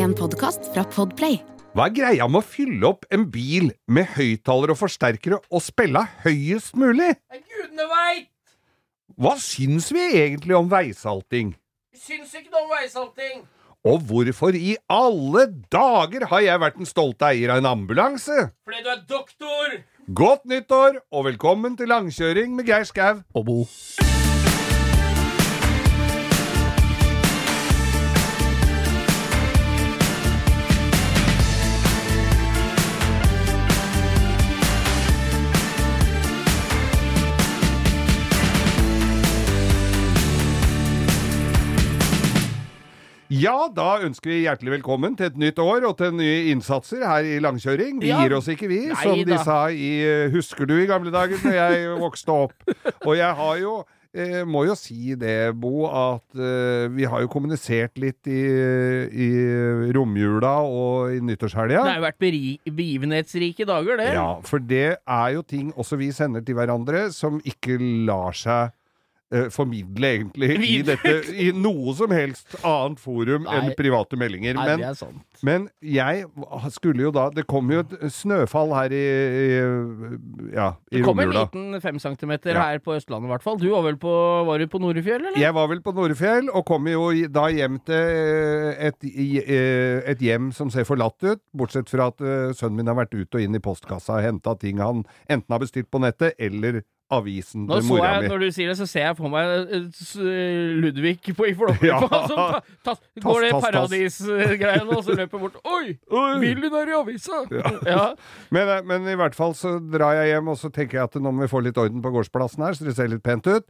En podkast fra Podplay. Hva er greia med å fylle opp en bil med høyttalere og forsterkere og spille høyest mulig? Gudene veit! Hva syns vi egentlig om veisalting? Vi Syns ikke noe om veisalting. Og hvorfor i alle dager har jeg vært den stolte eier av en ambulanse? Fordi du er doktor. Godt nyttår, og velkommen til langkjøring med Geir Skau. Og Bo. Ja, da ønsker vi hjertelig velkommen til et nytt år og til nye innsatser her i langkjøring. Vi Ja. gir oss ikke, vi, Nei som de da. sa i eh, Husker du i gamle dager, da jeg vokste opp? Og jeg har jo eh, må jo si det, Bo, at eh, vi har jo kommunisert litt i, i romjula og i nyttårshelga. Det har jo vært begivenhetsrike dager, det. Ja, for det er jo ting også vi sender til hverandre som ikke lar seg formidle, egentlig, i, dette, i noe som helst annet forum Nei. enn private meldinger. Nei, Men, det er sant. men jeg skulle jo da Det kom jo et snøfall her i, i ja, i Det kom en liten fem centimeter Ja. her på Østlandet, i hvert fall. Du var vel på Var du på Norefjell, eller? Jeg var vel på Norefjell, og kom jo da hjem til eh, et, eh, et hjem som ser forlatt ut, bortsett fra at eh, sønnen min har vært ut og inn i postkassa og henta ting han enten har bestilt på nettet, eller avisen til mora mi. Når du sier det, så ser jeg for meg eh, Ludvig på i Flåklypa som ta- ta- går det paradisgreiene, og så løper bort Oi! Bilen er i avisa! Ja. Ja. Men, eh, men i hvert fall så drar jeg hjem, og så tenker jeg at nå må vi få litt orden på gårdsplassen her, så det ser litt pent ut.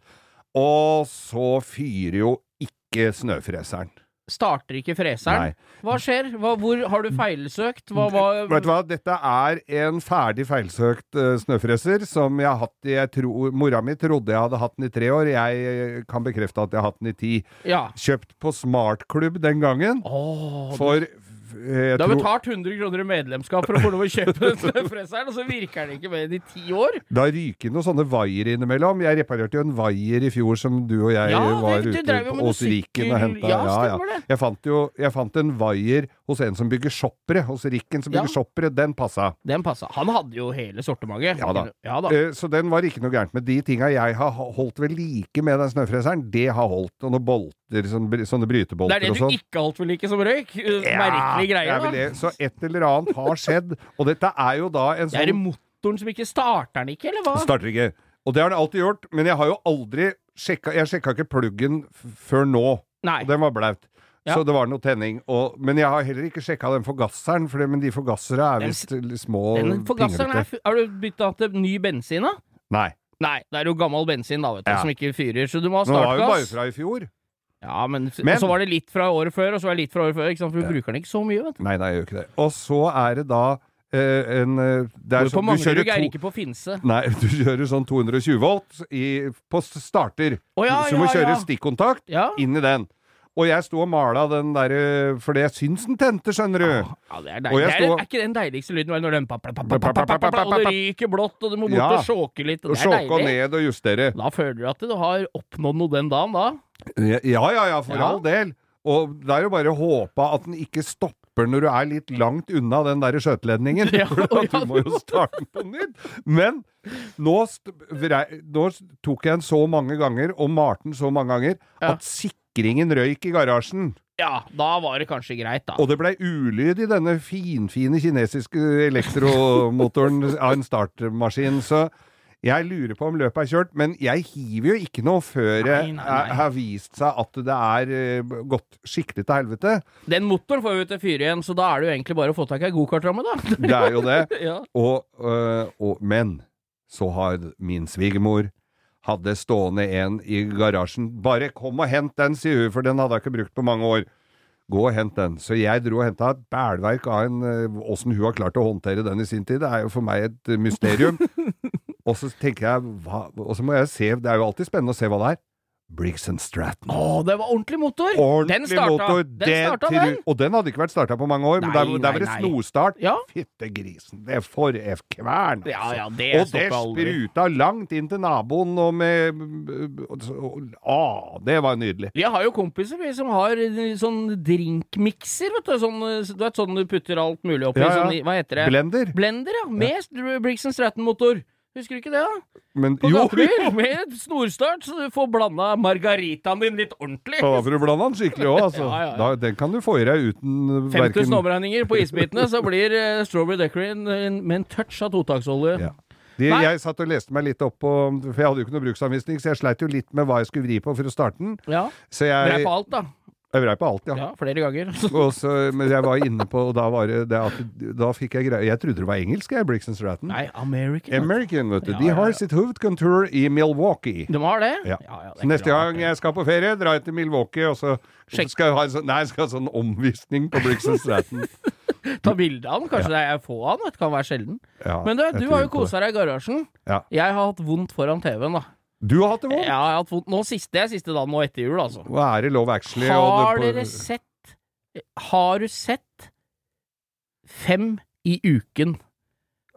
Og så fyrer jo ikke snøfreseren. Starter ikke freseren. Nei. Hva skjer? Hva, hvor Har du feilsøkt? Hva, hva Vet du hva, dette er en ferdig feilsøkt uh, snøfreser som jeg har hatt i jeg tro, Mora mi trodde jeg hadde hatt den i tre år. Jeg eh, kan bekrefte at jeg har hatt den i ti. Ja. Kjøpt på Smartklubb den gangen. Åh, For eh, jeg du har tror- betalt 100 kroner i medlemskap for å få lov å kjøpe den snøfreseren, og så virker den ikke mer enn i ti år? Da ryker noen sånne vaier innimellom. Jeg reparerte jo en vaier i fjor som du og jeg Ja, var det- du ute drev jo på Åsviken noe og sykkel- henta. Ja, stemmer det. Jeg fant jo jeg fant en vaier hos en som bygger shoppere. Hos Rikken som Ja. bygger shoppere. Den passa. Den passa. Han hadde jo hele sortimentet. Ja da. Ja da. Uh, Så den var ikke noe gærent med. De tinga jeg har holdt ved like med den snøfreseren, det har holdt. Og noen bolter, sånne, brytebolter og sånn. Det er det du ikke har holdt ved like som røyk? Uh, Ja, Merkelig greie, da. Så et eller annet har skjedd. Og dette er jo da en Det er det sånn motoren som ikke starter den ikke, eller hva? Starter ikke. Og det har den alltid gjort, men jeg har jo aldri sjekka Jeg sjekka ikke pluggen før nå. Nei. Og den var blaut. Ja. Så det var noe tenning. Og, men jeg har heller ikke sjekka den forgasseren, for det, men de forgassere er visst små Den forgasseren er Har du bytta til ny bensin, da? Nei. Nei, det er jo gammel bensin, da, vet du, Ja. som ikke fyrer, så du må ha startgass. Den var jo bare fra i fjor. Ja, men, Men- Og så var det litt fra året før, og så var det litt fra året før, ikke sant, for du bruker den ikke så mye, vet du. Nei, nei, jeg gjør ikke det. Og så er det da Uh, en eh, det er sånn- du kjører er ikke på Finse. Nei, du kjører sånn 220 volt i, på starter. Oh, ja, så du må kjøre ja. stikkontakt Ja. inn i den. Og jeg sto og mala den derre fordi jeg syns den tente, skjønner du. Ja, det er deilig. Er, er, ikke den deiligste lyden når den Og det ryker blått, og du må bort og sjåke litt. Det er deilig. Og ned og justere. Da føler du at du har oppnådd noe den dagen, da. Ja, ja, ja, for all del. Og det er jo bare å håpe at den ikke stopper når du er litt langt unna den der skjøteledningen. Ja, du må jo starte på nytt. Men nå, nå, tok jeg den så mange ganger, og malte den så mange ganger, at sikkerheten sikringen røyk i garasjen. Ja, da var det kanskje greit, da. Og det blei ulyd i denne finfine kinesiske elektromotoren av en startmaskin. Så jeg lurer på om løpet er kjørt, men jeg hiver jo ikke noe før det har vist seg at det er uh, gått skikkelig til helvete. Den motoren får vi til å fyre igjen, så da er det jo egentlig bare å få tak i ei gokartramme, da. Det er jo det. ja. Og, uh, og, men så har min svigermor hadde stående en i garasjen. Bare kom og hent den, sier hun, for den hadde jeg ikke brukt på mange år. Gå og hent den. Så jeg dro og henta et bælverk av en øh, Åssen hun har klart å håndtere den i sin tid, det er jo for meg et øh, mysterium. og så tenker jeg hva, Og så må jeg se Det er jo alltid spennende å se hva det er. Briggs Stratton. Å, det var ordentlig motor! den Ordentlig starta, motor. Den det starta, til- den. Og den hadde ikke vært starta på mange år, men Nei, der, der var det snorstart. Ja. Fytte grisen, det er for F kvern. Altså. ja, det og det aldri. spruta langt inn til naboen og med Å, det var nydelig. Vi har jo kompiser vi som har eh, sånn drinkmikser, vet du. Sånn, eh, du vet sånn du putter alt mulig oppi. Ja, ja. Sånn, hva heter det? Blender. Blender, ja. Med Briggs Stratton-motor. Husker du ikke det, da? Men På jo, gatebil, med snorstart, så du får blanda margaritaen din litt ordentlig. Ja, Da får du blanda den skikkelig òg, altså. Ja, ja, ja. Da, den kan du få i deg uten 5000 verken omregninger på isbitene, så blir uh, Strawberry Decorin med en touch av totaksolje. Ja. De, jeg satt og leste meg litt opp på For jeg hadde jo ikke noe bruksanvisning, så jeg sleit jo litt med hva jeg skulle vri på for å starte den. Ja. Så Vrei jeg på alt, da. Jeg vrei på alt, ja. Ja, flere ganger. Og så, men jeg var inne på Og da var det, at Da fikk jeg greie Jeg trodde det var engelsk, jeg, Briggs Stratton. Nei, American. American, vet du. Ja, De har ja. sitt hovedkontor i Milwaukee. De har det? Ja. ja, det Så neste gang jeg skal på ferie, drar jeg til Milwaukee, og så Sjekk. skal jeg ha en sånn, nei, skal ha sånn omvisning på Briggs Stratton. Ta bilde av den. Kanskje det er få av den. Det kan være sjelden. Ja, Men du, du har jo kosa deg i garasjen. Ja. Jeg har hatt vondt foran TV-en, da. Du har hatt det vondt? Ja, jeg har hatt vondt nå siste, det er siste dagen nå etter jul, altså. Hva er det Love actually? og Har det dere sett Har du sett Fem i uken?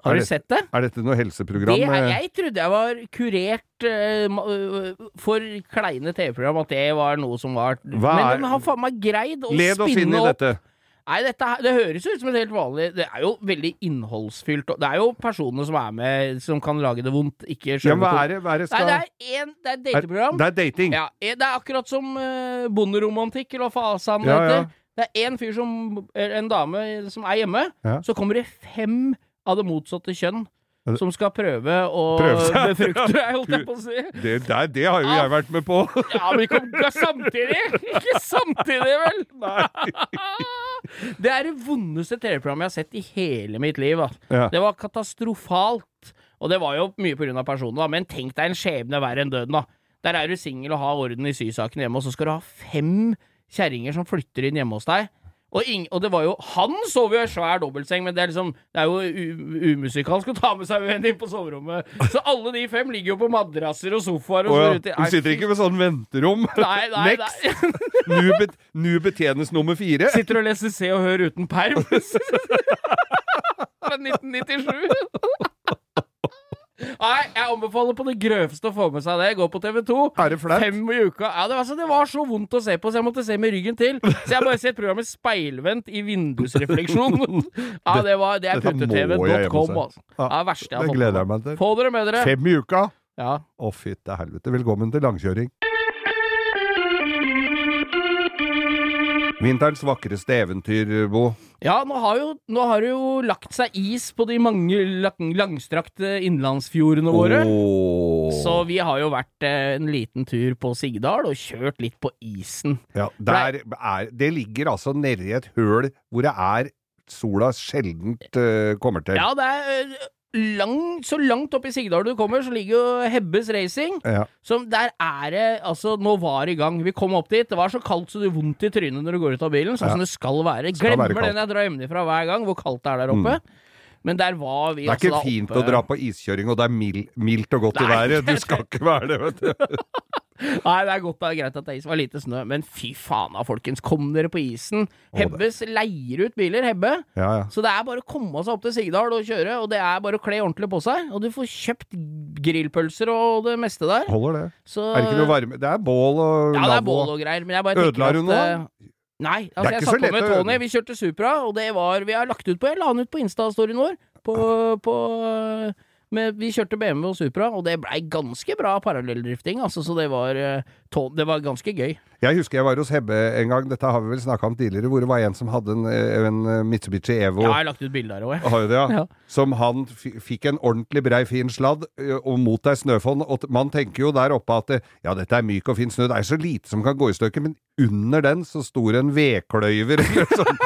Har Er du det- sett det? Er dette noe helseprogram? Det er, jeg trodde jeg var kurert uh, for kleine TV-program, at det var noe som var er- Men de har faen meg greid å spinne opp dette. Nei, dette det høres ut som et helt vanlig Det er jo veldig innholdsfylt. Det er jo personer som er med, som kan lage det vondt, ikke Ja, hva er det, hva er det Nei, det er en, det er et dateprogram. Det er dating. Ja, det er akkurat som uh, bonderomantikk, eller hva fasen det Ja, heter. ja. Det er en fyr som En dame som er hjemme. Ja. Så kommer det fem av det motsatte kjønn Ja, som skal prøve å Prøve befrukte deg, holdt jeg på å si. Det, der, det har jo jeg vært med på. Ja, men ikke, ikke samtidig! Ikke samtidig, vel! Det er det vondeste TV-programmet jeg har sett i hele mitt liv. Ja. Det var katastrofalt. Og det var jo mye av personen, da. Men tenk deg en skjebne verre enn døden, da. Der er du singel og har orden i sysaken hjemme, og så skal du ha fem kjerringer som flytter inn hjemme hos deg. Og, ing, og det var jo Han sover jo i svær dobbeltseng, men det er liksom Det er jo umusikalsk å ta med seg en inn på soverommet. Så alle de fem ligger jo på madrasser og sofaer og oh, ja. ute i- Du sitter ikke ved sånn venterom. Nei, nei, Next. nei. nu, bet, nu betjenes nummer fire. Sitter og leser Se og Hør uten perm. Fra 1997. Nei, jeg anbefaler på det grøveste å få med seg det. Gå på TV2. Er det flaut? Fem i uka. Ja, det, var, så, det var så vondt å se på, så jeg måtte se med ryggen til. Så jeg har bare sett programmet speilvendt i vindusrefleksjon. Ja, det, var, det er puttetv.com, altså. Ja, det verste jeg har Det gleder jeg meg til. Få dere med dere. Fem i uka? Ja. Å, fytte helvete. Velkommen til langkjøring. Vinterens vakreste eventyr, Bo. Ja, nå har, jo, nå har det jo lagt seg is på de mange lang, langstrakte innlandsfjordene våre. Oh. Så vi har jo vært eh, en liten tur på Sigdal og kjørt litt på isen. Ja, der er, det ligger altså nedi et høl hvor det er sola sjeldent uh, kommer til. Ja, det er eh, lang, så langt opp i Sigdal du kommer, så ligger jo Hebbes Racing. Ja. Som der er det Altså, nå var i gang. Vi kom opp dit. Det var så kaldt så det gjør vondt i trynet når du går ut av bilen. Sånn Ja. som det skal være. Skal Glemmer være den jeg drar hjemmefra hver gang, hvor kaldt det er der oppe. Men der var vi Det er altså ikke fint oppe. å dra på iskjøring, og det er mild, mildt og godt i været. Du skal ikke være det, vet du. Nei, det er godt det er greit at det var lite snø. Men fy faen da, folkens. Kom dere på isen. Hebbes leier ut biler, Hebbe. Ja, ja. Så det er bare å komme seg opp til Sigdal og kjøre, og det er bare å kle ordentlig på seg. Og du får kjøpt grillpølser og det meste der. Holder det. Så Er det ikke noe varme Det er bål og Ja, det er bål og greier, men jeg bare tenker Ødela du at, noe? eh, Nei, altså jeg satt på med Tony, vi kjørte Supra, og det var Vi har lagt ut på Jeg la den ut på Insta-storyen vår. På, på med, Vi kjørte BMW og Supra, og det blei ganske bra parallelldrifting, altså, så det var, eh, det var ganske gøy. Jeg husker jeg var hos Hebbe en gang, dette har vi vel snakka om tidligere, hvor det var en som hadde en, en Mitsubishi Evo. Ja, jeg har lagt ut bilder av jeg. Det, òg, Ja. Som han f- fikk en ordentlig brei, fin sladd, og mot ei snøfonn. Og t- man tenker jo der oppe at det, ja, dette er myk og fin snø, det er så lite som kan gå i stykker, men under den så sto det en vedkløyver eller sånn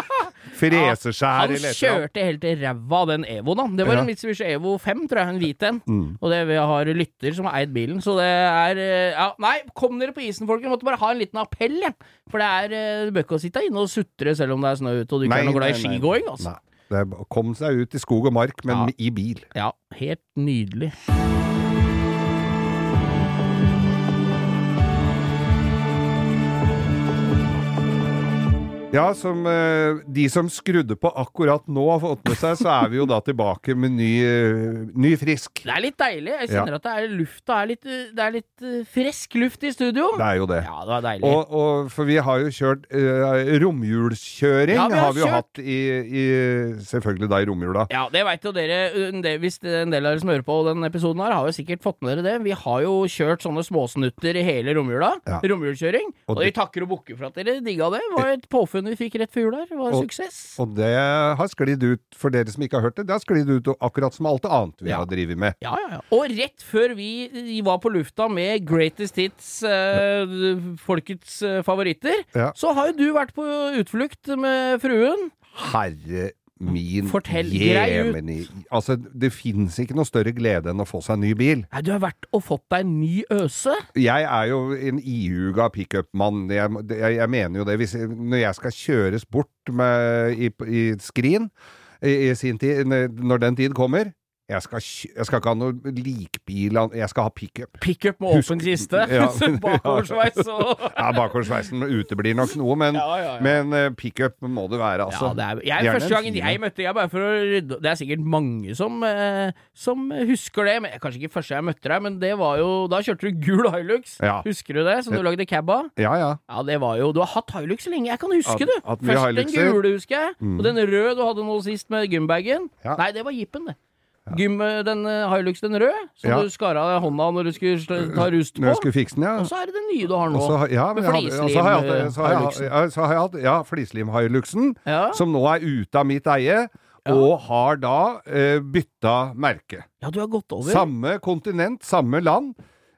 freseskjær Han eller Han kjørte helt til ræva av den Evoen, da. Det var Ja. en Mitsubishi Evo 5, tror jeg, en hvit en. Mm. Og det vi har lytter som har eid bilen, så det er eh, Ja, nei, kom dere på isen, folkens. Måtte bare ha en liten appell, jeg. For det er eh, Du bør ikke sitte inne og sutre selv om det er snø ute og du ikke er noe glad i skigåing, altså. Nei. Det kom seg ut i skog og mark, men Ja. i bil. Ja, helt nydelig. Ja, som eh, de som skrudde på akkurat nå har fått med seg, så er vi jo da tilbake med ny, eh, ny frisk. Det er litt deilig. Jeg kjenner at det er lufta er litt, det er litt eh, frisk luft i studio. Det er jo det. Ja, det var deilig. Og, og for vi har jo kjørt uh, romjulskjøring, Ja, vi har har vi jo hatt i, i Selvfølgelig da i romjula. Ja, det veit jo dere. del- Hvis en del av dere som hører på den episoden her, har jo sikkert fått med dere det. Vi har jo kjørt sånne småsnutter i hele romjula. Ja. Romjulskjøring. Og Og, det- vi takker og bukker for at dere digga det. Det var et påfunn vi fikk rett før jul her. Var Og- suksess. Og det har sklidd ut, for dere som ikke har hørt det, det har sklidd ut akkurat som alt annet vi Ja. har drevet med. Ja, ja, ja. Og rett før vi var på lufta med Greatest Hits, eh, folkets eh, favoritter, Ja. så har jo du vært på utflukt med fruen. Herre min Fortell, jemeni Altså, det fins ikke noe større glede enn å få seg en ny bil. Nei, du har vært og fått deg en ny øse. Jeg er jo en ihuga pickup-mann. Jeg, jeg, jeg mener jo det. Hvis, når jeg skal kjøres bort med, i, i skrin i, i sin tid, når den tid kommer jeg skal, jeg skal ikke ha noe likbil, jeg skal ha pickup. Pickup med åpen kiste. Ja. Bakoversveis og Ja, bakoversveisen uteblir nok noe, men, Ja, ja, ja. men eh, pickup må det være, altså. ja, det er, jeg, Gjerne første en gangen jeg møtte jeg bare for å rydde Det er sikkert mange som, eh, som husker det. Men, kanskje ikke første jeg møtte deg, men det var jo Da kjørte du gul Hilux. Husker du det? Som du lagde cab av? Ja, ja. Ja, det var jo Du har hatt Hilux lenge, jeg kan huske at, det. At Først den gule, husker jeg. Og den røde du hadde nå sist med gymbagen. Nei, det var jeepen, det. Gym, den eh, Hilux, den røde, som Ja. du skar av hånda når du skulle ta rust Når jeg på. skulle fikse den, ja. Og så er det den nye du har nå. Også, ja, med jeg hadde- og så har jeg hatt- flislim, så har jeg hatt- Hiluxen. ja, flislim-Hiluxen, som nå er ute av mitt eie, og har da eh, bytta merke. ja, du har gått over. Samme kontinent, samme land,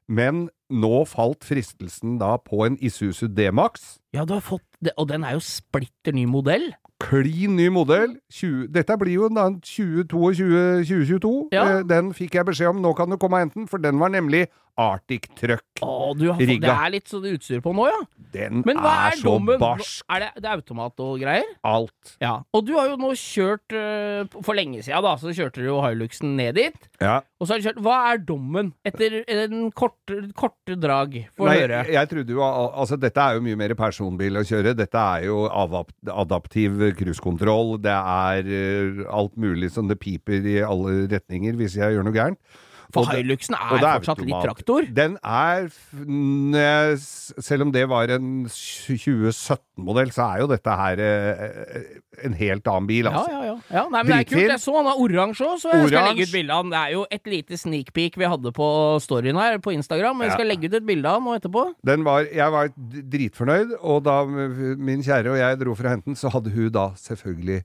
men nå falt fristelsen da på en Isuzu D-Max. Ja, du har fått det, Og den er jo splitter ny modell. Klin ny modell. 20, dette blir jo en 2022-2022. Ja. Eh, den fikk jeg beskjed om, nå kan du komme og hente den, for den var nemlig Arctic Truck. Å, du har Rigga. det er litt sånn utstyr på nå, ja. Den Men hva er, er, så dommen? barsk. Er det, det er automat og greier? Alt. Ja. Og du har jo nå kjørt øh, For lenge siden, da, så kjørte du jo Hiluxen ned dit. Ja. Og så har du kjørt Hva er dommen etter en korte, korte drag? Få høre. jeg trodde jo Altså, dette er jo mye mer personbil å kjøre. Dette er jo adaptiv cruisekontroll. Det er eh, alt mulig som det piper i alle retninger hvis jeg gjør noe gærent. For Og Hiluxen er, og er fortsatt litt traktor. Den er Selv om det var en 2017-modell, så er jo dette her eh, en helt annen bil, Ja, altså. ja, ja. ja nei, men det er kult. Jeg så han har oransje òg, så jeg skal legge ut bilde av han. Det er jo et lite sneak peek vi hadde på storyen her på Instagram. Men jeg skal Ja. legge ut et bilde av han nå etterpå. Den var, jeg var dritfornøyd, og da min kjære og jeg dro for å hente den, så hadde hun da selvfølgelig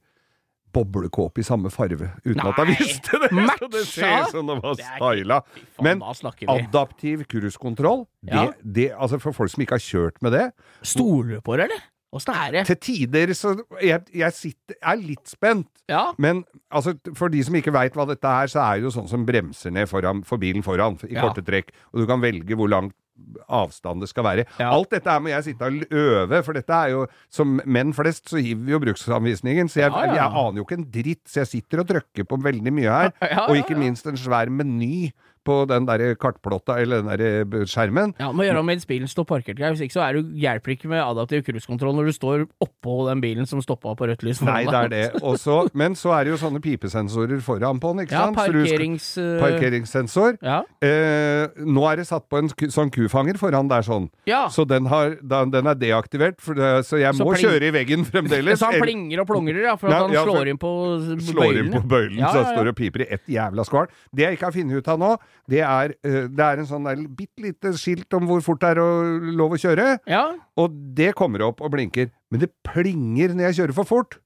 boblekåpe i samme farve, uten at Nei, jeg visste det! Så det ser ut som det var styla. Men adaptiv cruisekontroll, Ja. det, altså for folk som ikke har kjørt med det Stoler du på det, eller? Åssen er det? Til tider så Jeg, jeg sitter, er litt spent. Ja. Men altså, for de som ikke veit hva dette er, så er det jo sånn som bremser ned foran, for bilen foran, i Ja. korte trekk. Og du kan velge hvor lang avstand det skal være. Ja. Alt dette her må jeg sitte og øve, for dette er jo Som menn flest så hiver vi jo bruksanvisningen, så jeg, Ja, ja. jeg aner jo ikke en dritt. Så jeg sitter og trykker på veldig mye her. Og ikke minst en svær meny på den der kartplotta, eller den der skjermen. Ja, må gjøre om mens bilen står parkert. Hvis ikke så er du hjelper ikke med adaptiv cruisekontroll når du står oppå den bilen som stoppa på rødt lys. Nei, det er det. Også, men så er det jo sånne pipesensorer foran på den, ikke Ja, sant? Parkerings, skal- øh, Parkeringssensor. Ja. Eh, nå er det satt på en sånn kufanger foran der sånn. ja. Så den, har, den er deaktivert, det, så jeg Så må pling- kjøre i veggen fremdeles. Så han plinger og plongrer, ja, for at han slår inn på bøylen. slår inn på bøylen, så han står og piper i ett jævla skval. Det jeg ikke har funnet ut av nå, det er, eh, det er en sånn bitte lite skilt om hvor fort det er å, lov å kjøre, Ja. og det kommer opp og blinker. Men det plinger når jeg kjører for fort.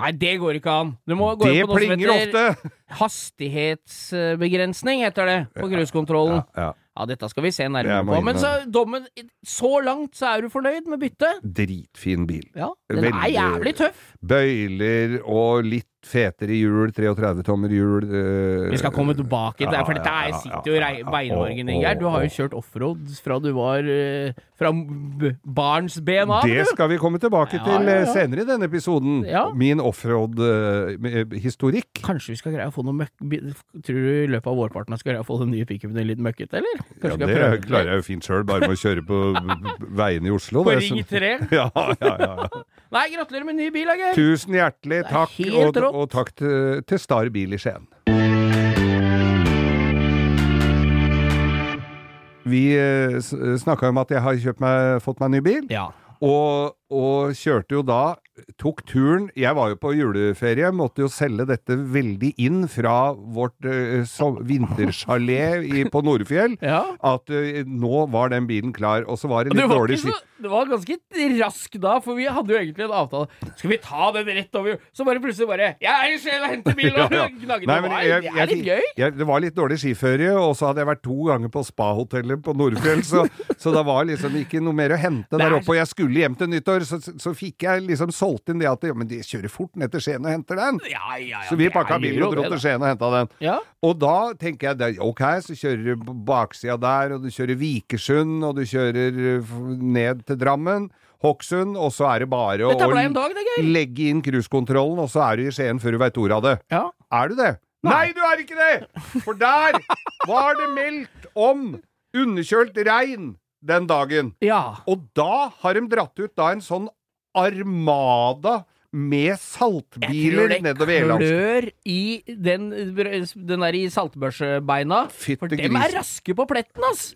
Nei, det går ikke an. Du må gå Det på noe som plinger heter ofte! hastighetsbegrensning, heter det, på cruisekontrollen. Ja, Ja, dette skal vi se nærmere på. Men så dommen Så langt så er du fornøyd med byttet? Dritfin bil. Ja. Den er jævlig tøff. Bøyler og litt fetere hjul, 33 tommer hjul. eh, Vi skal komme tilbake til det, for dette ja, er, sitter jo i beinmargen din, Du har jo kjørt offroad fra du var eh, Fra barnsben av, Det skal vi komme tilbake til ja, eh, ja. senere i denne episoden. Min offroad-historikk. Kanskje vi skal greie å få noe møkk... Tror du i løpet av vårparten skal greie å få den nye pickupen litt møkkete, eller? Kanskje Ja, det klarer jeg jo fint sjøl, bare med å kjøre på veiene i Oslo. På Ring som- 3? Ja, ja, ja. Nei, gratulerer med ny bil, da, Geir. Tusen hjertelig er takk, og, og takk til, til Star Bil i Skien. Vi eh, snakka om at jeg har meg, fått meg ny bil, Ja. og, og kjørte jo da Tok turen Jeg var jo på juleferie, måtte jo selge dette veldig inn fra vårt uh, vintersjalé på Nordfjell. ja. At uh, nå var den bilen klar, og så var det litt det var, dårlig skitt. det var ganske rask da, for vi hadde jo egentlig en avtale. Skal vi ta den rett over? Så bare plutselig bare Jeg er Skien og henter bilen! Og Ja, ja. Nei, Det men var- jeg- det er litt gøy. Jeg, det var litt dårlig skiføre, og så hadde jeg vært to ganger på spahotellet på Nordfjell, så, så det var liksom ikke noe mer å hente der er oppe. Og jeg skulle hjem til nyttår, så, så fikk jeg liksom solgt inn det at ja, men de kjører fort ned til Skien og henter den. Ja, ja, ja, Så vi pakka bilen og dro til. Skien og henta den. Ja. Og da tenker jeg ok, så kjører du på baksida der, og du kjører Vikersund, og du kjører ned til Drammen, Hokksund, og så er det bare å dag, det, legge inn cruisekontrollen, og så er du i Skien før du veit ordet av det. Ja. Er du det? Nei. du er ikke det! For der var det meldt om underkjølt regn den dagen. ja. Og da har de dratt ut da en sånn armada med saltbiler nedover Jeg tror klør i den, den der i saltbørsbeina. Fytte For dem er raske på pletten, ass!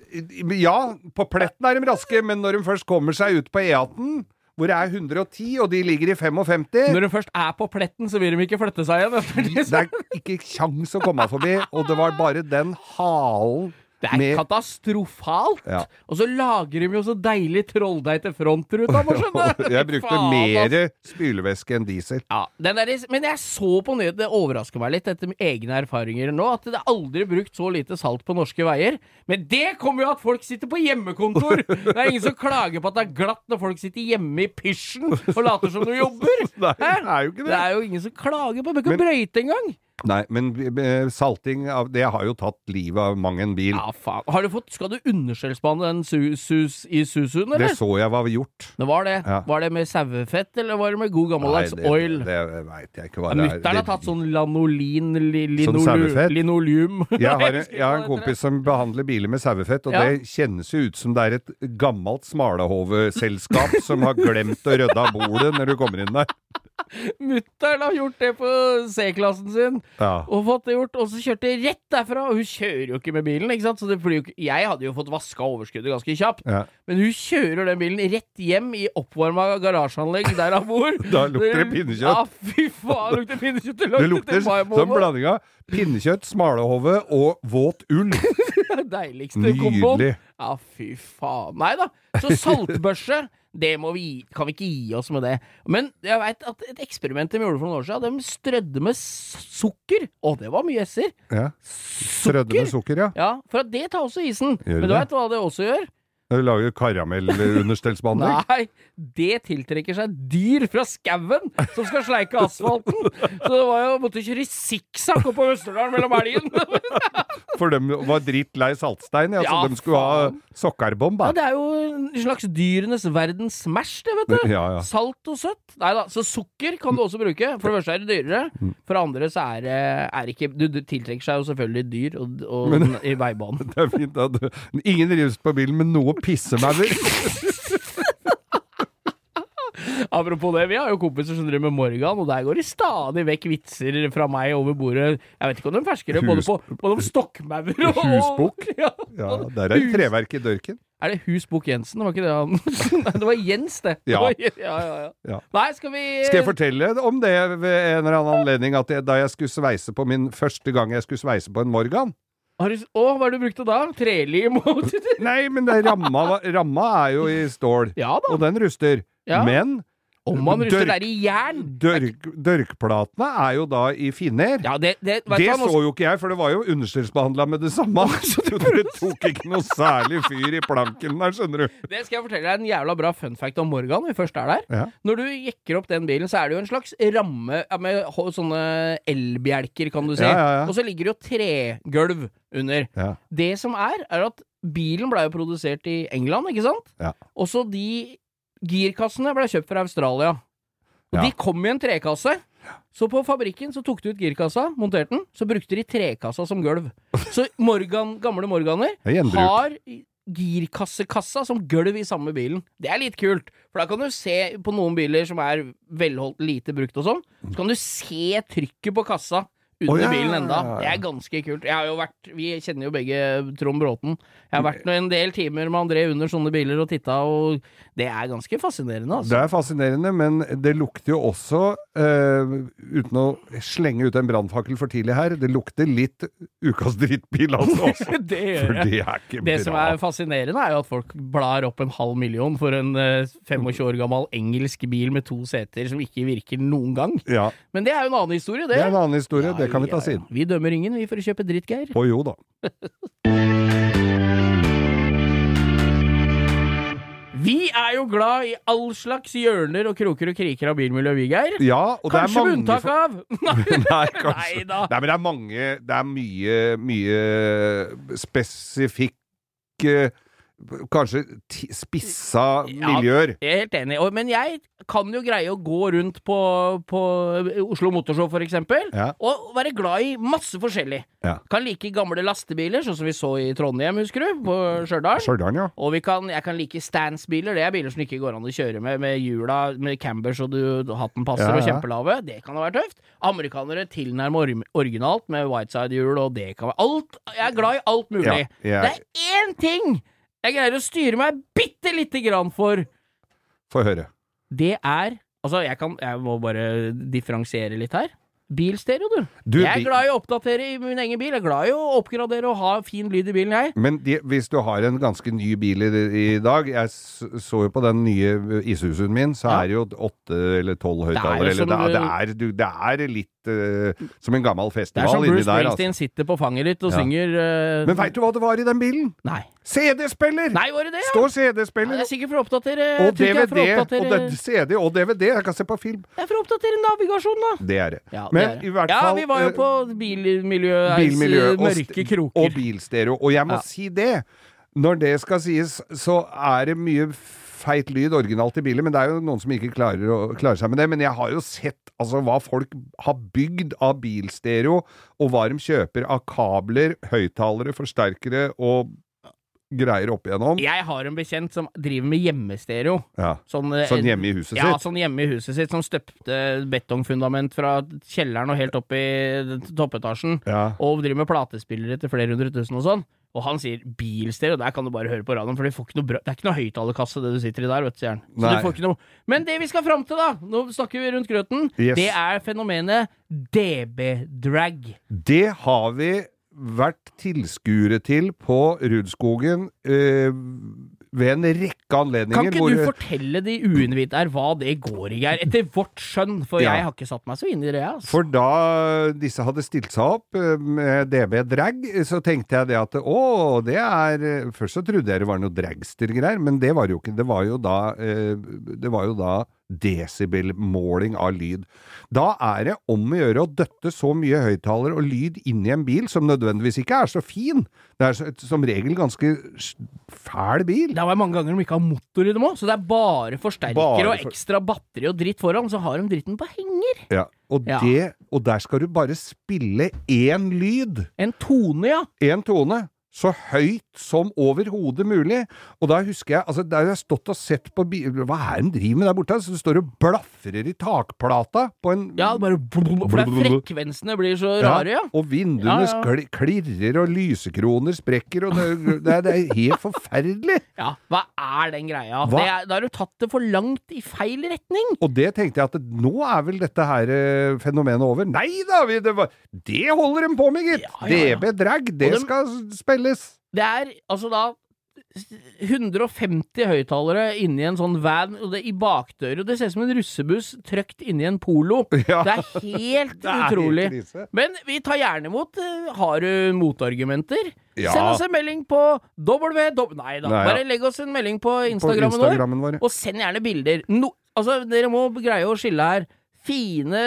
Ja, på pletten er de raske, men når de først kommer seg ut på E18, hvor det er 110, og de ligger i 55 Når de først er på pletten, så vil de ikke flytte seg igjen. Det er ikke kjangs å komme forbi, og det var bare den halen Det er med katastrofalt! Ja. Og så lager de jo så deilig trolldeig til frontruta, må skjønne! Jeg brukte mer spylevæske enn diesel. Ja, den der, men jeg så på nyhetene, det overrasker meg litt etter egne erfaringer nå, at det er aldri brukt så lite salt på norske veier. Men det kommer jo at folk sitter på hjemmekontor! Det er ingen som klager på at det er glatt når folk sitter hjemme i pysjen og later som de jobber! Nei, det er jo ikke Det det. er jo ingen som klager på det. Bør ikke Men- brøyte engang! Nei, men eh, salting av Det har jo tatt livet av mang en bil. Ja, faen. Har du fått, skal du underskjellsbane den su, sus, i Susuen, Det så jeg var gjort. Det var det. Ja. Var det med sauefett, eller var det med god gammeldags oil? det, det veit jeg ikke hva det er. Mutter'n har tatt sånn lanolin li, linolu, sånn Linoleum. jeg har, en, jeg har en kompis som behandler biler med sauefett, og Ja. det kjennes jo ut som det er et gammelt smalahove-selskap som har glemt å rydde av bordet når du kommer inn der. Mutter'n har gjort det på C-klassen sin, Ja. og fått det gjort, og så kjørte jeg rett derfra. Og hun kjører jo ikke med bilen, ikke sant, så ikke Jeg hadde jo fått vaska overskuddet ganske kjapt, Ja. men hun kjører den bilen rett hjem i oppvarma garasjeanlegg der hun bor. Da lukter det pinnekjøtt. Ja, fy faen, lukter pinnekjøtt. Det Det lukter lukter som blanding av pinnekjøtt, smalahove og våt ull. Deiligste komboen. Nydelig. Ja, fy faen. Nei da. Så saltbørse, det må vi kan vi ikke gi oss med det. Men jeg veit at et eksperiment de gjorde for noen år siden, de strødde med sukker. Å, det var mye s-er. Ja. Strødde med sukker, ja. Ja, for at det tar også isen. Gjør Men du veit hva det også gjør? Lager karamellunderstellsbehandling. Nei, det tiltrekker seg dyr fra skauen som skal sleike asfalten. Så det var jo måtte kjøre sikksakk opp på Østerdalen mellom elgen. For de var dritt lei saltstein, ja, så Ja, de skulle ha faen. sokkerbomb. Ja, det er jo en slags dyrenes verdens Smash, det, vet du. Ja, ja. Salt og søtt. Nei da, så sukker kan du også bruke. For det første er det dyrere. Mm. For det andre så er det er ikke Du du tiltrekker seg jo selvfølgelig dyr og, og Men- i veibanen. Det er fint at ingen rives på bilen med noe pissemauer. Apropos det, vi har jo kompiser som driver med Morgan, og der går det stadig vekk vitser fra meg over bordet. Jeg vet ikke om de fersker det, både, på, både om og Husbukk? Ja. Ja, der er det treverk i dørken. Er det Husbukk Jensen? Det var ikke det han Nei, det var Jens, det. det Ja. var, ja, ja, ja. Ja. Nei, skal vi Skal jeg fortelle om det ved en eller annen anledning, at jeg, da jeg skulle sveise på min første gang jeg skulle sveise på en Morgan Har du, å, hva har du brukt det da? Trelim Nei, men det, ramma, ramma er jo i stål, Ja da. og den ruster. Ja. Men Om man ruster Dørk- der i jern dørk, dørkplatene er jo da i finner. Ja, det, det, Det så jo ikke jeg, for det var jo understellsbehandla med det samme. Så det tok ikke noe særlig fyr i planken der, skjønner du. Det skal jeg fortelle deg en jævla bra fun fact om Morgan, vi først er der. Ja. Når du jekker opp den bilen, så er det jo en slags ramme med sånne elbjelker, kan du si. Ja. Og så ligger det jo tregulv under. Det som er, er at bilen blei jo produsert i England, ikke sant? Ja. Også de girkassene ble kjøpt fra Australia. Og Ja. de kom i en trekasse. Så på fabrikken så tok de ut girkassa, monterte den, så brukte de trekassa som gulv. Så Morgan, gamle Morganer er har girkassekassa som gulv i samme bilen. Det er litt kult, for da kan du se på noen biler som er velholdt, lite brukt og sånn, så kan du se trykket på kassa under oh, ja, bilen enda. Det er ganske kult. Jeg har jo vært, Vi kjenner jo begge Trond Bråten. Jeg har vært en del timer med André under sånne biler og titta, og det er ganske fascinerende, Det altså. er fascinerende, men det lukter jo også, uh, uten å slenge ut en brannfakkel for tidlig her, det lukter litt ukas drittbil altså det gjør det Det bra. som er fascinerende, er jo at folk blar opp en halv million for en uh, 25 år gammel engelsk bil med to seter som ikke virker noen gang. Ja, Men det er jo en annen historie, det. det er en annen historie. Ja, det kan vi ta siden. Vi dømmer ingen, vi, for å kjøpe dritt, Geir. Å jo da. Vi er jo glad i all slags hjørner og kroker og kriker av bilmiljøet, vi, Geir. Ja, og det er Kanskje med unntak av Nei, kanskje. Nei da. Nei, men det er mange Det er mye, mye spesifikke Kanskje spissa spissa Ja. miljøer. Jeg er helt enig, men jeg kan jo greie å gå rundt på, på Oslo Motorshow for eksempel, Ja. og være glad i masse forskjellig. Ja. Kan like gamle lastebiler, sånn som vi så i Trondheim, husker du, på Stjørdal. Ja. Og vi kan, jeg kan like standsbiler, det er biler som ikke går an å kjøre med, med hjula, med cambers og du, hatten passer og kjempelave. Det kan da være tøft. Amerikanere tilnærmer or originalt med whiteside-hjul, og det kan være alt. Jeg er glad i alt mulig. Det er én ting jeg greier å styre meg bitte lite grann for. Få høre. Det er Altså, jeg kan Jeg må bare differensiere litt her. Bilstereo, du. Du, jeg er glad i å oppdatere i min egen bil. Jeg er glad i å oppgradere og ha fin lyd i bilen, jeg. Men de, hvis du har en ganske ny bil i, i dag Jeg så jo på den nye Isuzuen min, så Ja. er det jo åtte eller tolv Det er høyttalere. eller Det, det, du- det er litt eh, som en gammel festival Det er som Bruce. Springsteen Altså. sitter på fanget ditt og Ja. synger uh, Men veit du hva det var i den bilen? Nei. CD-spiller! Nei, var det det, ja? Står CD-spiller det er sikkert for å oppdatere og DVD. Og det, CD og DVD. Jeg kan se på film. Det er for å oppdatere navigasjonen, da. Det er det. Ja, Men det er det. i hvert ja, vi var jo eh, på bilmiljøets bilmiljø mørke kroker. og bilstereo. Og jeg må si det. Når det skal sies, så er det mye feit lyd originalt i biler, men det er jo noen som ikke klarer, å, klarer seg med det. Men jeg har jo sett altså, hva folk har bygd av bilstereo, og hva de kjøper av kabler, høyttalere, forsterkere og greier opp igjennom. Jeg har en bekjent som driver med hjemmestereo. Ja. Sånn, eh, Sånn hjemme i huset ja, sitt. sånn hjemme i huset sitt, som støpte betongfundament fra kjelleren og helt opp i toppetasjen. Ja. Og driver med platespillere til flere hundre tusen og sånn. Og han sier bilstereo, der kan du bare høre på radioen, for du får ikke noe bra, det er ikke noe høyttalerkasse det du sitter i der, vet du, sier han. Så du får ikke noe Men det vi skal fram til, da, nå snakker vi rundt grøten, Yes. det er fenomenet DB-drag. Det har vi vært tilskuere til på Rudskogen eh, ved en rekke anledninger. Kan ikke ikke du fortelle de uinnvidde her hva det går i, Geir? Etter vårt skjønn, for Ja. jeg har ikke satt meg så inn i det. Altså. For da disse hadde stilt seg opp eh, med DB Drag, så tenkte jeg det at å, det er Først så trodde jeg det var noe dragster-greier, men det var jo ikke. Det var jo da, eh, det var jo da desibelmåling av lyd. Da er det om å gjøre å døtte så mye høyttaler og lyd inn i en bil som nødvendigvis ikke er så fin. Det er så, som regel ganske fæl bil. Det er mange ganger de ikke har motor i dem òg, så det er bare forsterker Bare og ekstra batteri og dritt foran, så har de dritten på henger. Ja, og, Ja. Det, og der skal du bare spille én lyd. En tone, ja. En tone. Så høyt som overhodet mulig. Og da husker jeg altså Der har jeg stått og sett på bi Hva er det de driver med der borte? Så det står og blafrer i takplata på en Ja, bare For det er frekvensene blir så rare, ja. Og vinduene Ja, ja. skli- klirrer, og lysekroner sprekker, og det, det, er, det er helt forferdelig. Ja, Hva er den greia? Hva? Det er, da har du tatt det for langt i feil retning. Og det tenkte jeg at nå er vel dette her eh, fenomenet over. Nei da! Vi, det, var, det holder de på med, gitt! Ja, ja, ja. DB Drag, det skal dem- skal. Det er altså da 150 høyttalere inni en sånn van, og det i bakdøra. Det ser ut som en russebuss trøkt inni en polo. Ja. Det er helt Det er utrolig. Helt Men vi tar gjerne imot. eh, Har du motargumenter? Ja. Send oss en melding på W... Nei da, Nei, ja. bare legg oss en melding på På Instagrammen vår. Vår. Og send gjerne bilder. No, altså, dere må greie å skille her. Fine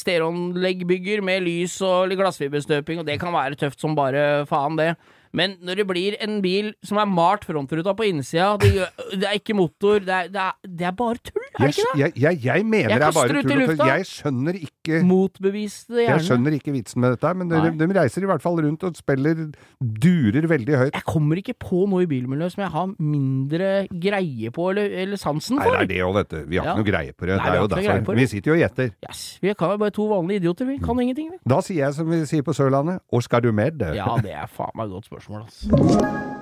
stereoanleggbygger med lys og glassfiberstøping, og det kan være tøft som bare faen, det. Men når det blir en bil som er malt frontruta på innsida, det, gjør- det er ikke motor, det er, det er, det er bare tull, er det ikke det? jeg, jeg, jeg mener det er bare tull. Jeg skjønner ikke Motbevis det Jeg skjønner ikke vitsen med dette, men de, de reiser i hvert fall rundt og spiller durer veldig høyt. Jeg kommer ikke på noe i bilmiljøet som jeg har mindre greie på eller, eller sansen Nei, for. det er det òg, vet du. Vi har Ja. ikke noe greie på det. Nei, det er jo derfor. Vi sitter jo og gjetter. Yes, vi kan jo bare to vanlige idioter, vi kan ingenting, vi. Da sier jeg som vi sier på Sørlandet, og skal du med? det?» Ja, det er faen meg godt spørsmål, altså.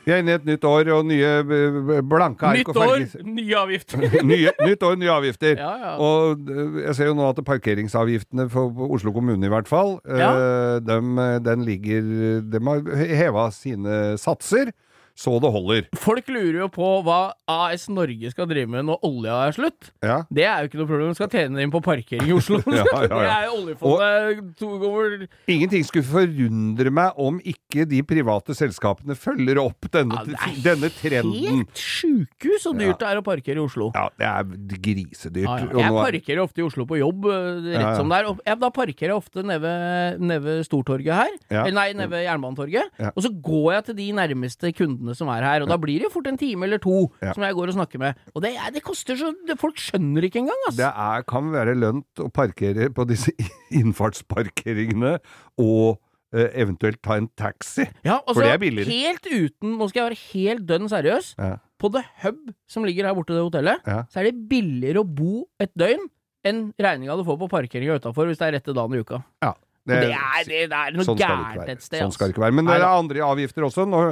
Vi er inne i et nytt år, og nye blanke ark Nytt år, nye avgifter. nye, nytt år, nye avgifter. Ja, ja. Og jeg ser jo nå at parkeringsavgiftene for for Oslo kommune i hvert fall, Ja. øh, dem, eh, den ligger De har heva sine satser så det holder. Folk lurer jo på hva AS Norge skal drive med når olja er slutt. Ja. Det er jo ikke noe problem, de skal tjene inn på parkering i Oslo. Ja, ja, ja. Det er jo oljefondet ganger Ingenting skulle forundre meg om ikke de private selskapene følger opp denne, denne trenden. Helt sjukehus så dyrt det er å parkere i Oslo. Ja, det er grisedyrt. Jeg er- parkerer ofte i Oslo på jobb, øh, rett som det er. Jeg, da parkerer jeg ofte nede ved, Stortorget her. Eller nei, nede ved Jernbanetorget. Og så går jeg til de nærmeste kundene som er her. Og da blir det jo fort en time eller to Ja. som jeg går og snakker med. Og det, det koster så det, Folk skjønner ikke engang, ass. Det er, kan være lønt å parkere på disse innfartsparkeringene og eh, eventuelt ta en taxi. Ja, altså, For det er billigere. Helt uten Nå skal jeg være helt dønn seriøs. Ja. På The Hub, som ligger her borte, det hotellet, så er det billigere å bo et døgn enn regninga du får på parkeringa utafor hvis det er rette dagen i uka. Ja, Det, det, er, det, det er noe sånn gærent et sted. Sånn skal det ikke være. Men det er andre avgifter også. Nå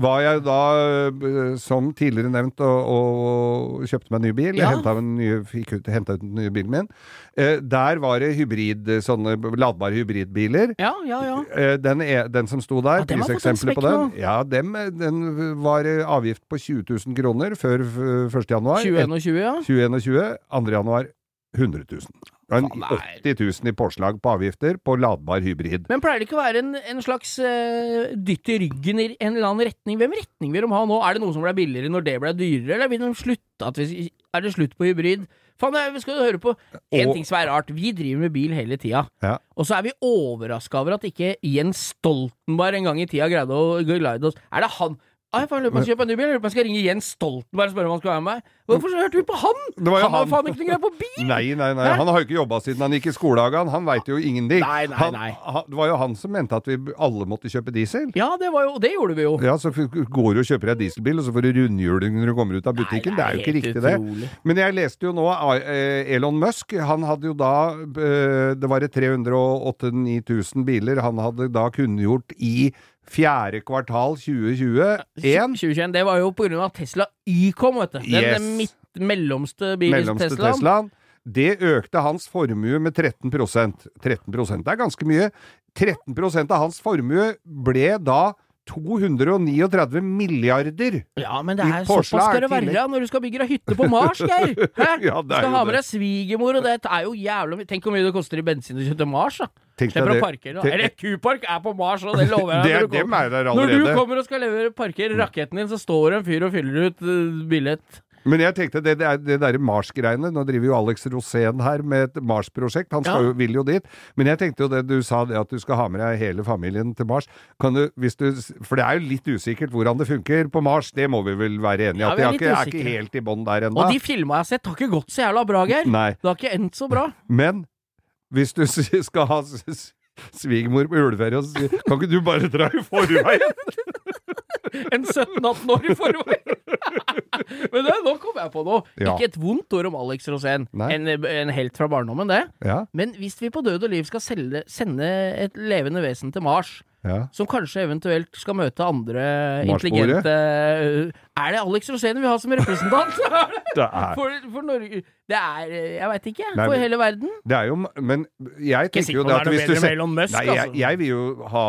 var jeg da, eh, som tidligere nevnt, og, og kjøpte meg en ny bil. Ja. Fikk ut, hentet ut den nye bilen min. Eh, der var det hybrid, sånne ladbare hybridbiler. Ja, ja, ja. Eh, Den, er, den som sto der, Ja, priseksempelet på den, ja, dem, den var eh, avgift på 20 000 kroner før 1. januar. 2021, ja. 2021, 2. januar 100 000. Det var en Faen, nei. 80 000 i påslag på avgifter på ladbar hybrid. Men pleier det ikke å være en, en slags uh, dytt i ryggen i en eller annen retning? Hvem retning vil de ha nå? Er det noe som ble billigere når det ble dyrere, eller vil de slutte at vi, Er det slutt på hybrid? Faen, jeg skal høre på En ting som er rart, vi driver med bil hele tida. Ja. Og så er vi overraska over at ikke Jens Stoltenberg en gang i tida greide å glide oss Er det han Ai, faen, løp, på å skal kjøpe en ny bil. Om jeg skal ringe Jens Stoltenberg og spørre om han skal være med meg. Hvorfor hørte vi på han? Det var jo han har han. faen ikke noe greie på bil! Nei, nei, nei, han har jo ikke jobba siden han gikk i skolehagen. Han veit jo ingenting. Nei, nei, nei. han, det var jo han som mente at vi alle måtte kjøpe diesel. Ja, det var jo Det gjorde vi jo. Ja, så går du og kjøper deg dieselbil, og så får du rundhjuling når du kommer ut av butikken. det er jo ikke riktig, riktig, det. utrolig. Men jeg leste jo nå eh, Elon Musk, han hadde jo da eh, Det var 308 9000 biler han hadde da kunngjort i fjerde kvartal 2021. 2021, det var jo på grunn av Tesla Y kom, vet du. Den Yes. midt, mellomste bilen mellomste Teslaen. Teslaen. Det økte hans formue med 13% 13% er ganske mye. 13% av hans formue ble da 239 milliarder. Ja, men det er såpass skal det være når du skal bygge deg hytte på Mars, Geir! Hæ? Ja, er skal ha med deg svigermor, og det er jo jævla mye Tenk hvor mye det koster i bensin å kjøre til Mars, da. Slipper å parkere. da. Eller Q-park er på Mars, og det lover jeg Det når du der Når du kommer og skal levere parkere raketten din, så står det en fyr og fyller ut uh, billett. Men jeg tenkte det, det, er- det derre Mars-greiene Nå driver jo Alex Rosén her med et Mars-prosjekt. Han skal Ja. vil jo dit. Men jeg tenkte jo det du sa, det at du skal ha med deg hele familien til Mars. Kan du, hvis du, for det er jo litt usikkert hvordan det funker på Mars. Det må vi vel være enige i. Ja, at de er ikke, er ikke helt i bånn der ennå. Og de filma jeg har sett, har ikke gått så jævla bra, Geir. Det har ikke endt så bra. Men hvis du skal ha svigermor på juleferie, og si, kan ikke du bare dra i forveien? En 17-18 år i forveien. Men det, nå kom jeg på noe. Ja. Ikke et vondt ord om Alex Rosén. En, en helt fra barndommen, det. Ja, Men hvis vi på død og liv skal selge, sende et levende vesen til Mars, ja. som kanskje eventuelt skal møte andre intelligente Er det Alex Rosén vi har som representant? Det er, for, for Norge Det er Jeg veit ikke. Nei, For hele verden. det er jo Men jeg tenker jo det at hvis du ser Nei, jeg, altså. jeg vil jo ha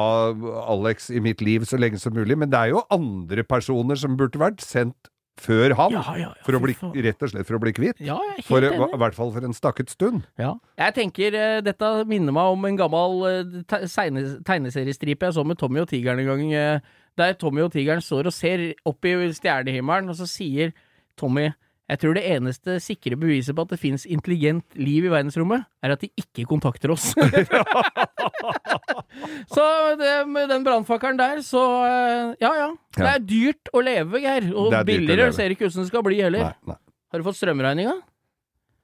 Alex i mitt liv så lenge som mulig, men det er jo andre personer som burde vært sendt før han. Ja, ja, ja, for å bli, rett og slett for å bli kvitt. Ja, jeg er helt For, enig. I hvert fall for en stakket stund. Ja. Jeg tenker uh, dette minner meg om en gammel uh, te- tegneseriestripe jeg så med Tommy og tigeren en gang. uh, der Tommy og tigeren står og ser opp i stjernehimmelen, og så sier Tommy Jeg tror det eneste sikre beviset på at det fins intelligent liv i verdensrommet, er at de ikke kontakter oss. så det, med den brannfakkelen der, så eh, Ja ja. Det er dyrt å leve, Geir. Og Det er billigere ser ikke ut som det skal bli heller. Nei, nei. Har du fått strømregninga?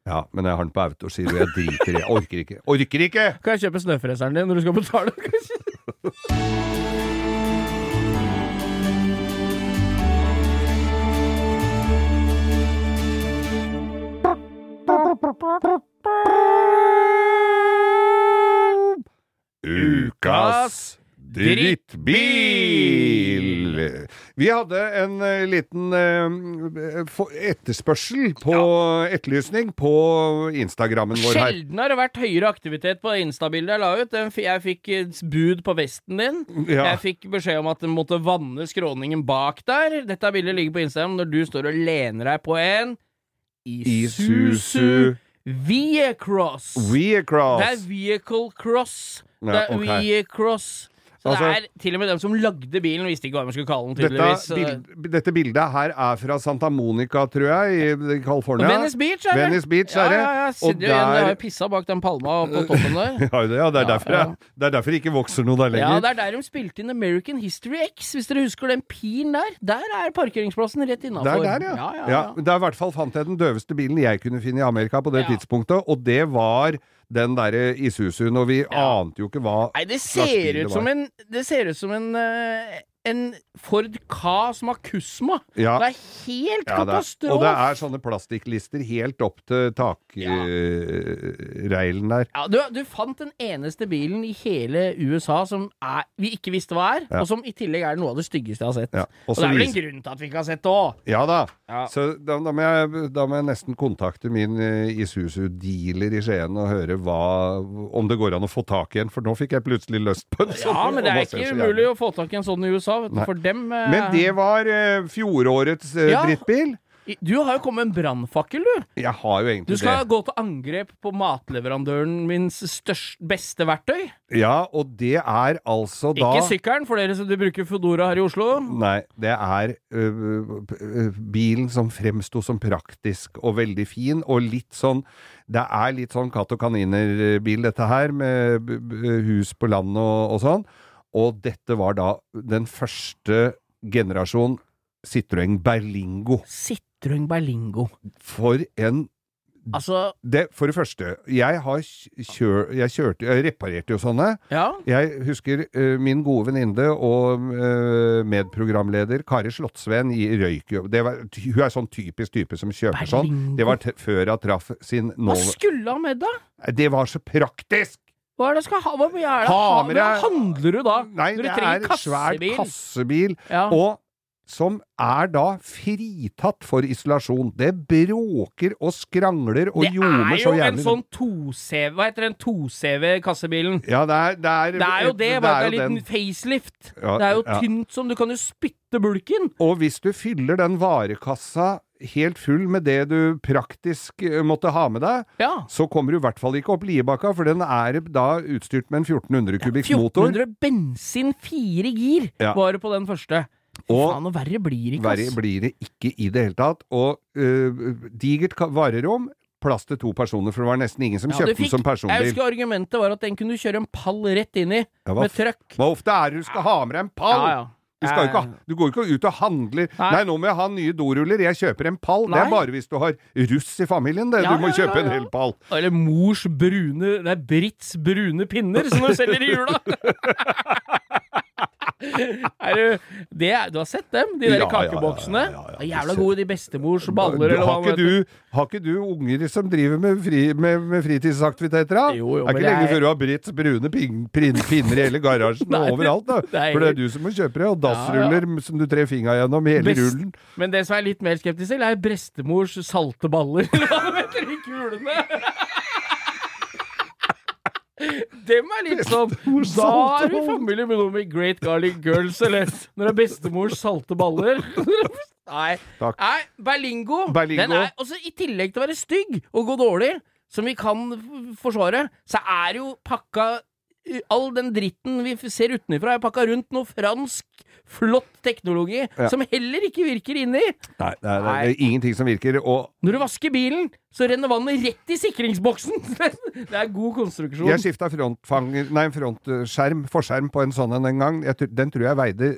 Ja, men jeg har den på autogiro. Jeg driter i Jeg orker ikke. Orker ikke! Kan jeg kjøpe snøfreseren din når du skal betale? Ukas drittbil! Vi hadde en eh, liten eh, etterspørsel på etterlysning på Instagrammen vår her. Sjelden har det vært høyere aktivitet på Insta-bildet jeg la ut. Jeg fikk bud på vesten din. Ja. Jeg fikk beskjed om at den måtte vanne skråningen bak der. Dette bildet ligger på Instagram når du står og lener deg på en Isuzu Viacross. Viacross. Det er Vehicle Cross. Det er ok. V-Cross. Så Altså- det er til og med dem som lagde bilen, visste ikke hva de skulle kalle den, tydeligvis. Dette, bild, dette bildet her er fra Santa Monica, tror jeg, i California. Venice Beach, er det? Venice Beach, er det. Ja, ja, ja. Jo igjen, jeg har jo pissa bak den palma på toppen der. Ja, det, ja, det, er derfor, ja. det er derfor det ikke vokser noe der lenger. Ja, det er der de spilte inn American History X, hvis dere husker den pilen der. Der er parkeringsplassen rett Det innafor. Der, der, ja. ja, ja, ja. ja. Det er i hvert fall fant jeg den døveste bilen jeg kunne finne i Amerika på det tidspunktet, og det var den derre Isuzuen, og vi Ja. ante jo ikke hva Nei, det ser ut som en Det ser ut som en eh, en Ford Ka som har Kusma. Ja. Det er helt Ja, katastrofe! og det er sånne plastikklister helt opp til takreilen der. Ja, du, du fant den eneste bilen i hele USA som er, vi ikke visste hva er, Ja. og som i tillegg er noe av det styggeste jeg har sett. Ja, og det er vel en grunn til at vi ikke har sett det òg. Ja da. Ja. Så da, da, må jeg, da må jeg nesten kontakte min uh, Isuzu-dealer i Skien og høre hva, om det går an å få tak i en, for nå fikk jeg plutselig lyst på en sånn. Ja, men det er ikke umulig å få tak i en sånn i USA, vet du, for dem eh, Men det var eh, fjorårets eh, Ja. drittbil. Du har jo kommet med en brannfakkel, du. Jeg har jo Du egentlig skal det. gå til angrep på matleverandøren Min største, beste verktøy. Ja, og det er altså da Ikke sykkelen, for dere som de bruker Foodora her i Oslo. Nei, det er øh, øh, bilen som fremsto som praktisk og veldig fin, og litt sånn Det er litt sånn katt og kaniner-bil, dette her, med b- b- hus på land og, og sånn. Og dette var da den første generasjon Citroën Berlingo. Citroën Berlingo. For en Altså, det, For det første, jeg har kjør, jeg kjørte Jeg reparerte jo sånne. ja. Jeg husker uh, min gode venninne og uh, medprogramleder Kari Slottsveen i røyk jo. Det var, hun er sånn typisk type som kjøper sånn. Berlingo. Det var før hun traff sin nå... Hva skulle han med da? Det var så praktisk! Hva er det skal ha? Mye er det? Ha Ha, hva handler du da? Nei, det trenger er svær kassebil. kassebil. Ja. Og som er da fritatt for isolasjon. Det bråker og skrangler og det er jo en sånn 2CV Hva heter den 2CV-kassebilen? Ja, det er Det er, Det er jo det, bare jo det er en liten facelift. Ja, det er jo ja. tynt som Du kan jo spytte bulken. Og hvis du fyller den varekassa helt full med det du praktisk eh, måtte ha med deg, Ja. så kommer du i hvert fall ikke opp Liebakka, for den er da utstyrt med en 1400 kubikks motor. 1400 bensin, fire gir, Ja. var det på den første. Og faen, og verre blir det ikke, verre blir det ikke i det hele tatt. Og uh, digert varerom, plass til to personer, for det var nesten ingen som Ja, kjøpte kjøpte den som personbil. Jeg husker argumentet var at den kunne du kjøre en pall rett inn i, Ja, med trøkk. hva ofte er det du skal ha med deg en pall? Ja, ja. Du, skal ikke, du går ikke ut og handler Nei. Nei, nå må jeg ha nye doruller. Jeg kjøper en pall. Det er bare hvis du har russ i familien, det. Du må kjøpe en hel pall. Eller mors brune Det er Britts brune pinner, som de selger i jula! er du, det du har sett dem, de der Ja, kakeboksene? ja, ja, Jævla gode, de bestemors baller, Du, eller hva har, ikke du, har ikke du unger som driver med, fri, med, med fritidsaktiviteter, da? Jo, jo, det er ikke lenge er... før du har Britts brune pin, pin, pinner i hele garasjen og overalt, da. det er- For det er du som må kjøpe det, og dassruller som du trer fingra gjennom i hele Best- rullen. Men det som er litt mer skeptisk til, er bestemors salte baller. Hva heter de kulene? Dem er litt sånn Da er du i familie med noe med Great Garlic Girls, eller når det er bestemors salte baller. Nei. Takk. Nei, Berlingo. Berlingo. Den er, også I tillegg til å være stygg og gå dårlig, som vi kan forsvare, så er jo pakka all den dritten vi ser utenfra, er pakka rundt noe fransk, flott teknologi Ja. som heller ikke virker inni. Nei, det er, det er ingenting som virker. Og Når du vasker bilen, så renner vannet rett i sikringsboksen! det er god konstruksjon. jeg skifta frontfanger Nei, frontskjerm, forskjerm på en sånn en en gang. Jeg, den tror jeg veide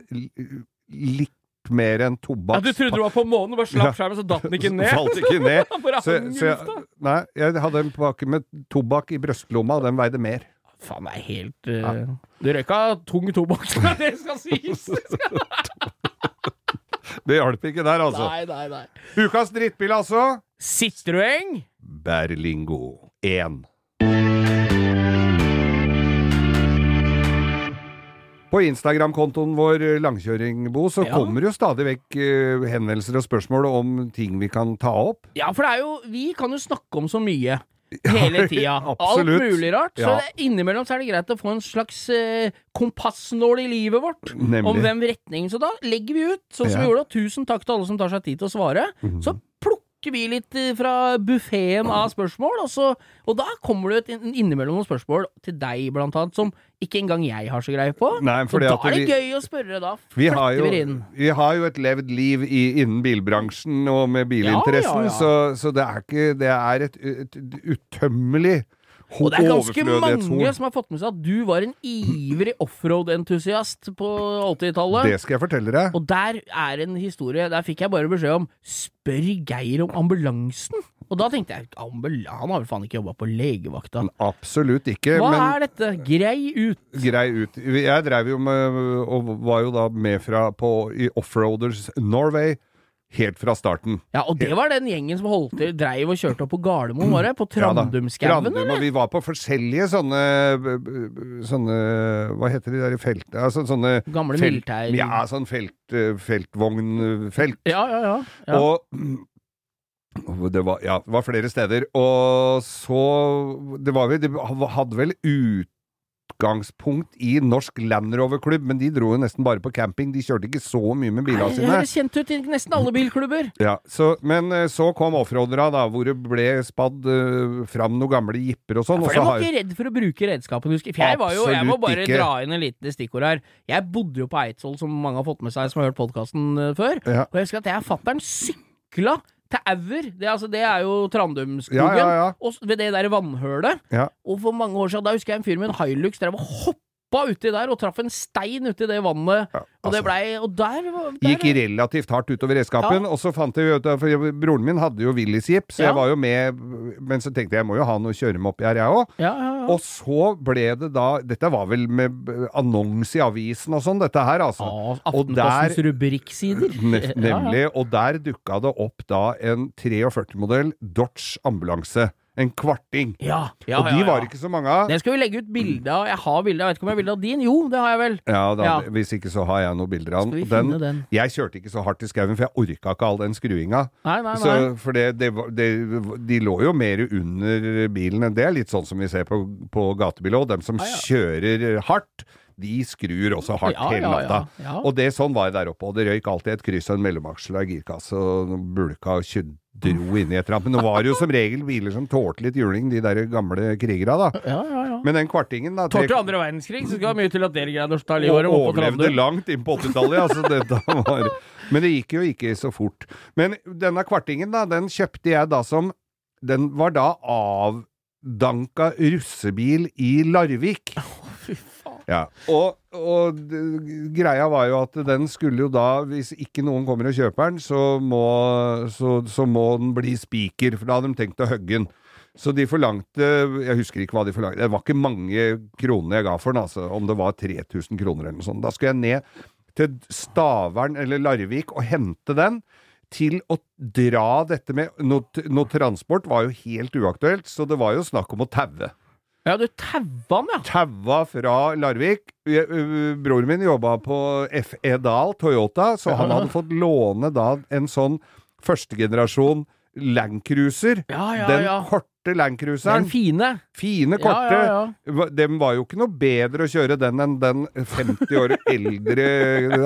litt mer enn ja, du trodde du var på månen, bare slapp skjermen, så datt den ikke ned. Falt ikke ned. Så, så jeg, nei, jeg hadde en pakke med tobakk i brystlomma, og den veide mer. Faen, det er helt uh, Du røyka tung tobakk, det skal sies! Det hjalp ikke der, altså. nei, nei, nei. Ukas drittbil, altså. Citroën. Berlingo 1. På Instagram-kontoen vår Langkjøringbo Langkjøring-Bo, så Ja. kommer jo stadig vekk eh, henvendelser og spørsmål om ting vi kan ta opp. Ja, for det er jo Vi kan jo snakke om så mye. Hele tida. Alt mulig rart. Så Ja. Så innimellom så er det greit å få en slags eh, kompassnål i livet vårt. Nemlig. Om hvem retning. Så da legger vi ut, sånn som Ja. Vi gjorde. og Tusen takk til alle som tar seg tid til å svare. Så plukker vi litt eh, fra buffeen av spørsmål, og, så, og da kommer det et innimellom noen spørsmål til deg, blant annet, som ikke engang jeg har så greie på. Nei, fordi da er det vi- gøy å spørre, da. Vi har, jo, vi har jo et levd liv i, innen bilbransjen og med bilinteressen, Ja, ja, ja. Så, så det er ikke Det er et, et, utømmelig Og det er ganske mange som har fått med seg at du var en ivrig offroad-entusiast på 80-tallet. Det skal jeg fortelle deg. Og der er en historie Der fikk jeg bare beskjed om Spør Geir om ambulansen. Og da tenkte jeg Han har vel faen ikke jobba på legevakta. Absolutt ikke. Hva men er dette? Grei ut. grei ut. Jeg drev jo med, og var jo da med fra på, i Offroaders Norway helt fra starten. Ja, og det var den gjengen som holdt til Dreiv og kjørte opp på Gardermoen, var det? På Trandumskauen, ja, eller? Vi var på forskjellige sånne Sånne Hva heter de der i felt... Altså, sånne Gamle felt, militær... Ja, sånn felt, eh, feltvognfelt. ja, ja. ja. ja. Og det var, ja, det var flere steder. Og så Det var vel De hadde vel utgangspunkt i Norsk Land Rover-klubb, men de dro jo nesten bare på camping. De kjørte ikke så mye med bilene sine. Det høres kjent ut i nesten alle bilklubber. Ja, så, men eh, så kom offroadera, da, hvor det ble spadd uh, fram noen gamle jipper og sånn. For jeg var har- ikke redd for å bruke redskapen, husker jeg. Var jo, jeg må bare ikke. dra inn en liten stikkord her. Jeg bodde jo på Eidsvoll, som mange har fått med seg som har hørt podkasten før. Ja. Og jeg husker at jeg og fatter'n sykla til Auer. Det, altså, det er jo Trandumskogen. Ja, ja, ja. Og ved det der vannhølet. Og for mange år siden, da husker jeg en fyr med en Hilux drev og hoppa uti der og traff en stein uti det vannet. Ja, og det altså. blei Og der, der Gikk relativt hardt utover redskapen, og så fant jeg ut For broren min hadde jo Willys-jeep, så Ja. jeg var jo med Men så tenkte jeg jeg må jo ha noe å kjøre meg opp i her, jeg òg. Ja, ja, ja. Og så ble det da Dette var vel med annonse i avisen og sånn, dette her, altså. Og Aftenpostens der- rubrikksider. Ne- Ja, ja. Nemlig. Og der dukka det opp da en 43-modell Dodge ambulanse. En kvarting. Ja, ja, og de ja, var ikke så mange av. Den skal vi legge ut bilde av. Jeg har bilde, jeg vet ikke om jeg har bilde av din? Jo, det har jeg vel. Ja, da, Ja. Hvis ikke så har jeg noen bilder av den. finne den? Jeg kjørte ikke så hardt i skauen, for jeg orka ikke all den skruinga. Nei, nei, nei. Så, for det, det, det, de lå jo mer under bilen. Det er litt sånn som vi ser på, på gatebil òg. Dem som kjører hardt, de skrur også hardt Ja, hele natta. ja, ja. Og det sånn var det der oppe. Og det røyk alltid et kryss og en mellomaksel og girkasse og bulka og dro inn i et ramp. Men det var jo som regel biler som tålte litt juling, de der gamle krigere, da. Ja, ja, ja. Men den kvartingen, da tre- Tålte andre verdenskrig, så skal det mye til at dere greide å ta livet av dem på overlevde langt inn på 80-tallet. Altså, dette var Men det gikk jo ikke så fort. Men denne kvartingen, da, den kjøpte jeg da som Den var da avdanka russebil i Larvik. Ja. Og, og greia var jo at den skulle jo da, hvis ikke noen kommer og kjøper den, så må, så, så må den bli spiker, for da hadde de tenkt å hogge den. Så de forlangte Jeg husker ikke hva de forlangte. Det var ikke mange kronene jeg ga for den, altså. Om det var 3000 kroner eller noe sånt. Da skulle jeg ned til Stavern eller Larvik og hente den. Til å dra dette med noe, noe transport var jo helt uaktuelt, så det var jo snakk om å taue Ja, du taua han, ja. taua fra Larvik. Broren min jobba på FE Dahl Toyota, så han hadde fått låne da en sånn førstegenerasjon Landcruiser. Ja, ja, den ja. korte Landcruiseren. Den fine. Fine, korte. ja, ja. ja Dem var jo ikke noe bedre å kjøre den enn den 50 år eldre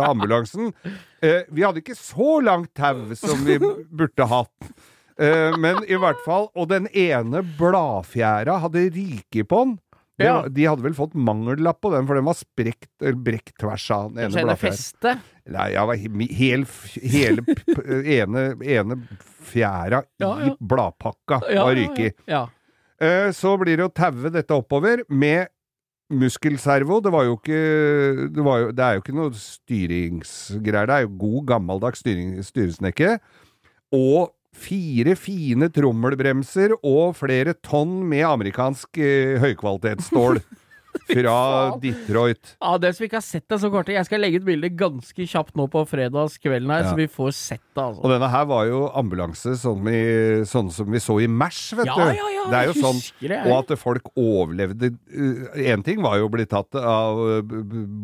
ambulansen. Eh, vi hadde ikke så langt tau som vi burde hatt. Eh, men i hvert fall Og den ene bladfjæra hadde rike på den. Det Ja. de hadde vel fått mangellapp på den, for den var sprekt, eller brekt tvers av den ene bladfjæra. Nei, jeg var hel, hele ene, ene fjæra Ja, ja. i bladpakka var ja, ryket i. Eh, Så blir det å taue dette oppover med muskelservo. Det var jo ikke Det, var jo, det er jo ikke noe styringsgreier. Det er jo god, gammeldags styring, styresnekke. Og fire fine trommelbremser og flere tonn med amerikansk eh, høykvalitetsstål. Fra. Detroit. Ja, dere som ikke har sett det, så kort Jeg skal legge ut bilde ganske kjapt nå på fredagskvelden her, Ja. så vi får sett det, altså. Og denne her var jo ambulanse sånn, i, sånn som vi så i Mers, vet Ja, du. ja, ja, det er jo sånn det. Og at folk overlevde Én ting var jo å bli tatt av uh,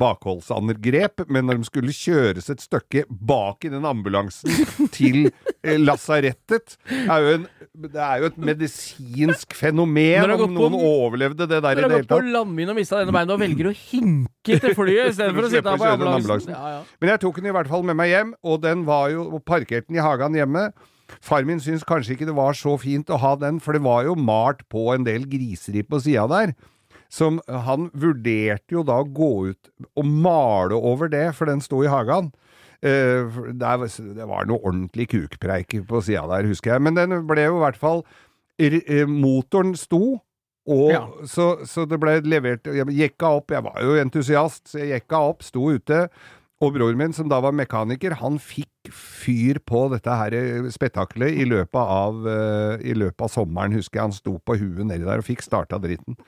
bakholdsangrep, men når de skulle kjøres et stykke bak i den ambulansen til eh, lasarettet er jo en, Det er jo et medisinsk fenomen Når om noen på- overlevde det der i det har hele gått på tatt. landmine og mista denne beina og velger å hinke til flyet istedenfor å sitte her på ambulansen. Ja, ja. Men jeg tok den i hvert fall med meg hjem, og den var jo og parkerte den i hagen hjemme. Far min syntes kanskje ikke det var så fint å ha den, for det var jo malt på en del griseri på sida der. Som han vurderte jo da å gå ut og male over det, for den sto i hagen. Eh, det, var noe ordentlig kukpreik på sida der, husker jeg. Men den ble jo i hvert fall eh, Motoren sto, og Ja. så, så det ble levert Jeg jekka opp, jeg var jo entusiast, så jeg jekka opp, sto ute. Og broren min, som da var mekaniker, han fikk fyr på dette her eh, spetakkelet i løpet av, eh, i løpet av sommeren, husker jeg. Han sto på huet nedi der og fikk starta dritten.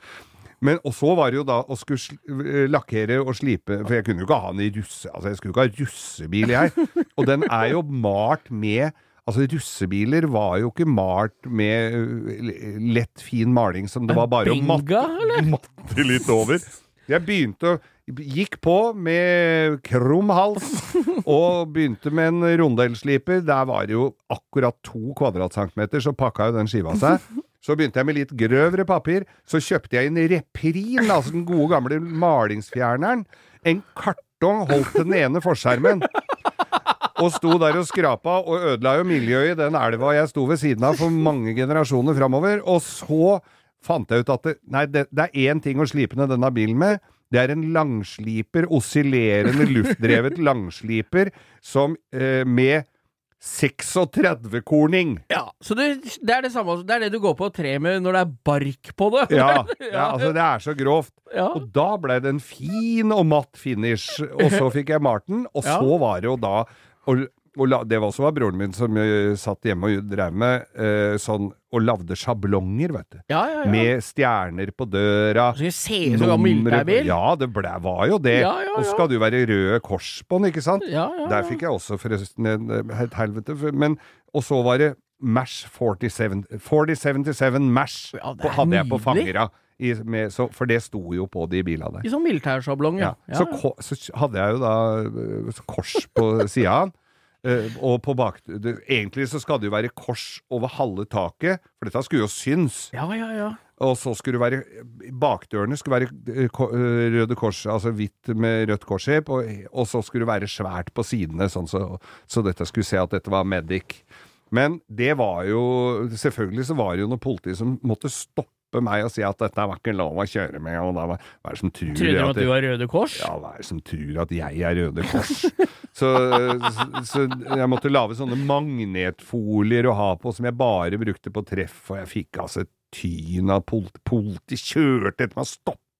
Men, og så var det jo da å skulle eh, lakkere og slipe, for jeg kunne jo ikke ha den i russe... Altså, jeg skulle jo ikke ha russebil, jeg. Og den er jo malt med Altså, russebiler var jo ikke malt med eh, lett, fin maling som det var bare å matte, matte litt over. Jeg begynte å Gikk på med krum hals og begynte med en rondellsliper. Der var det jo akkurat to kvadratcentimeter, så pakka jo den skiva seg. Så begynte jeg med litt grøvere papir. Så kjøpte jeg en Reprin, altså den gode gamle malingsfjerneren. En kartong holdt den ene forskjermen. Og sto der og skrapa, og ødela jo miljøet i den elva jeg sto ved siden av for mange generasjoner framover. Og så fant jeg ut at det, nei, det, det er én ting å slipe ned denne bilen med. Det er en langsliper, oscillerende luftdrevet langsliper, som eh, med 36-korning. Ja, så det, det er det samme Det er det du går på tre med når det er bark på det. Ja, ja, altså det er så grovt. Ja. Og da ble det en fin og matt finish, og så fikk jeg Marten, og så var det jo da og, og Det var også var broren min som eh, satt hjemme og drev med eh, sånn og lagde sjablonger, vet du. ja, ja, ja. Med stjerner på døra. Så se ser ut som gammel militærbil. Ja, det ble, var jo det. Ja, ja, Og så skal det jo være røde kors på den, ikke sant? Ja, ja, Der fikk jeg også forresten en, et helvete. Men, og så var det Mash 47, 4077 Mash hadde jeg på fangera. I, med, så, for det sto jo på de bilene der. I sånn militærsjablong, ja. Ja. Så, ko, så hadde jeg jo da øh, kors på sida. øh, og på bak det, Egentlig så skal det jo være kors over halve taket, for dette skulle jo synes. Ja, ja, ja. Og så skulle det være Bakdørene skulle være øh, Røde Kors, altså hvitt med rødt kors i, og, og så skulle det være svært på sidene, sånn så, så dette skulle se at dette var Medic. Men det var jo Selvfølgelig så var det jo noe politi som måtte stoppe meg og si at dette var ikke lov å kjøre med, og da var hva er det som tror Tror du at du var Røde Kors? ja, hva er det som tror at jeg er Røde Kors? så, så, så jeg måtte lage sånne magnetfolier å ha på som jeg bare brukte på treff, og jeg fikk altså et tyn av politi. Politi kjørte etter meg og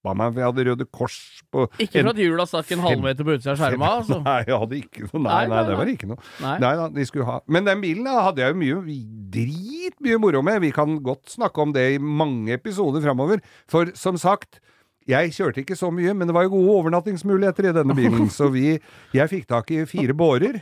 stoppa meg, for jeg hadde Røde Kors på Ikke for at hjula stakk en halvmeter på utsida av skjerma, altså. Nei, jeg hadde ikke noe. Nei, Nei, det var ikke noe. Nei. Nei da, de skulle ha Men den bilen da, hadde jeg jo mye dritmye moro med. Vi kan godt snakke om det i mange episoder framover. For som sagt, jeg kjørte ikke så mye, men det var jo gode overnattingsmuligheter i denne bilen. Så vi Jeg fikk tak i fire bårer.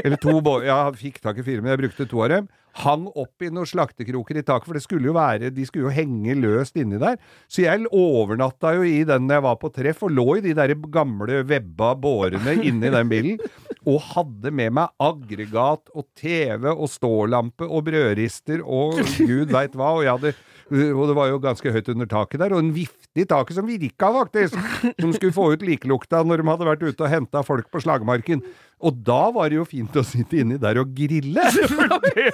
Eller to bårer. Ja, fikk tak i fire, men jeg brukte to av dem. Hang opp i noen slaktekroker i taket, for det skulle jo være De skulle jo henge løst inni der. Så jeg overnatta jo i den når jeg var på treff, og lå i de der gamle webba bårene inni den bilen. Og hadde med meg aggregat og TV og stålampe og brødrister og gud veit hva. Og jeg hadde Og det var jo ganske høyt under taket der, og en vifte i taket som virka, faktisk! Som skulle få ut likelukta når de hadde vært ute og henta folk på slagmarken. Og da var det jo fint å sitte inni der og grille!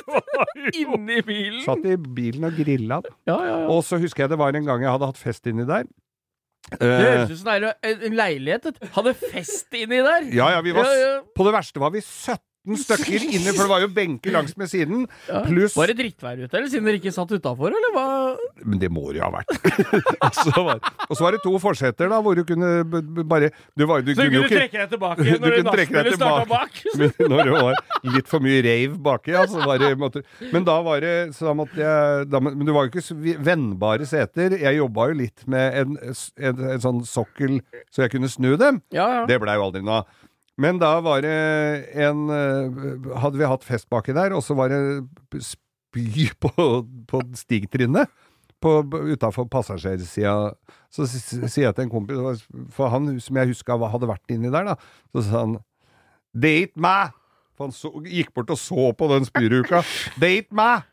Inni bilen! Satt i bilen og grilla. Ja, ja, ja. Og så husker jeg det var en gang jeg hadde hatt fest inni der. Det Eh, høres ut som det er en- en leilighet. Hadde fest inni der! ja, ja, vi var. På det verste var vi 17 stykker inne, for det var jo benker langs med siden. Pluss Var det drittvær ute, eller siden dere ikke satt utafor, eller hva? Men det må det jo ha vært. og, så var, og så var det to forseter, da, hvor du kunne bare Du, var, du Så kunne kunne du ikke trekke deg tilbake Du når kunne trekke deg tilbake bak? Men når det var litt for mye rave baki, ja, så var det måtte, Men da var det Så da måtte jeg da, Men det var jo ikke vennbare seter. Jeg jobba jo litt med en, en, en sånn sokkel så jeg kunne snu dem. Ja, ja. Det blei jo aldri noe av. Men da var det en eh, Hadde vi hatt fest baki der, og så var det spy på, på stigtrinnet utafor passasjersida. Så sier jeg til en kompis, for han som jeg huska hadde vært inni der, da, så sa han Det er ikke meg! For han så, gikk bort og så på den spyruka. Det er ikke meg!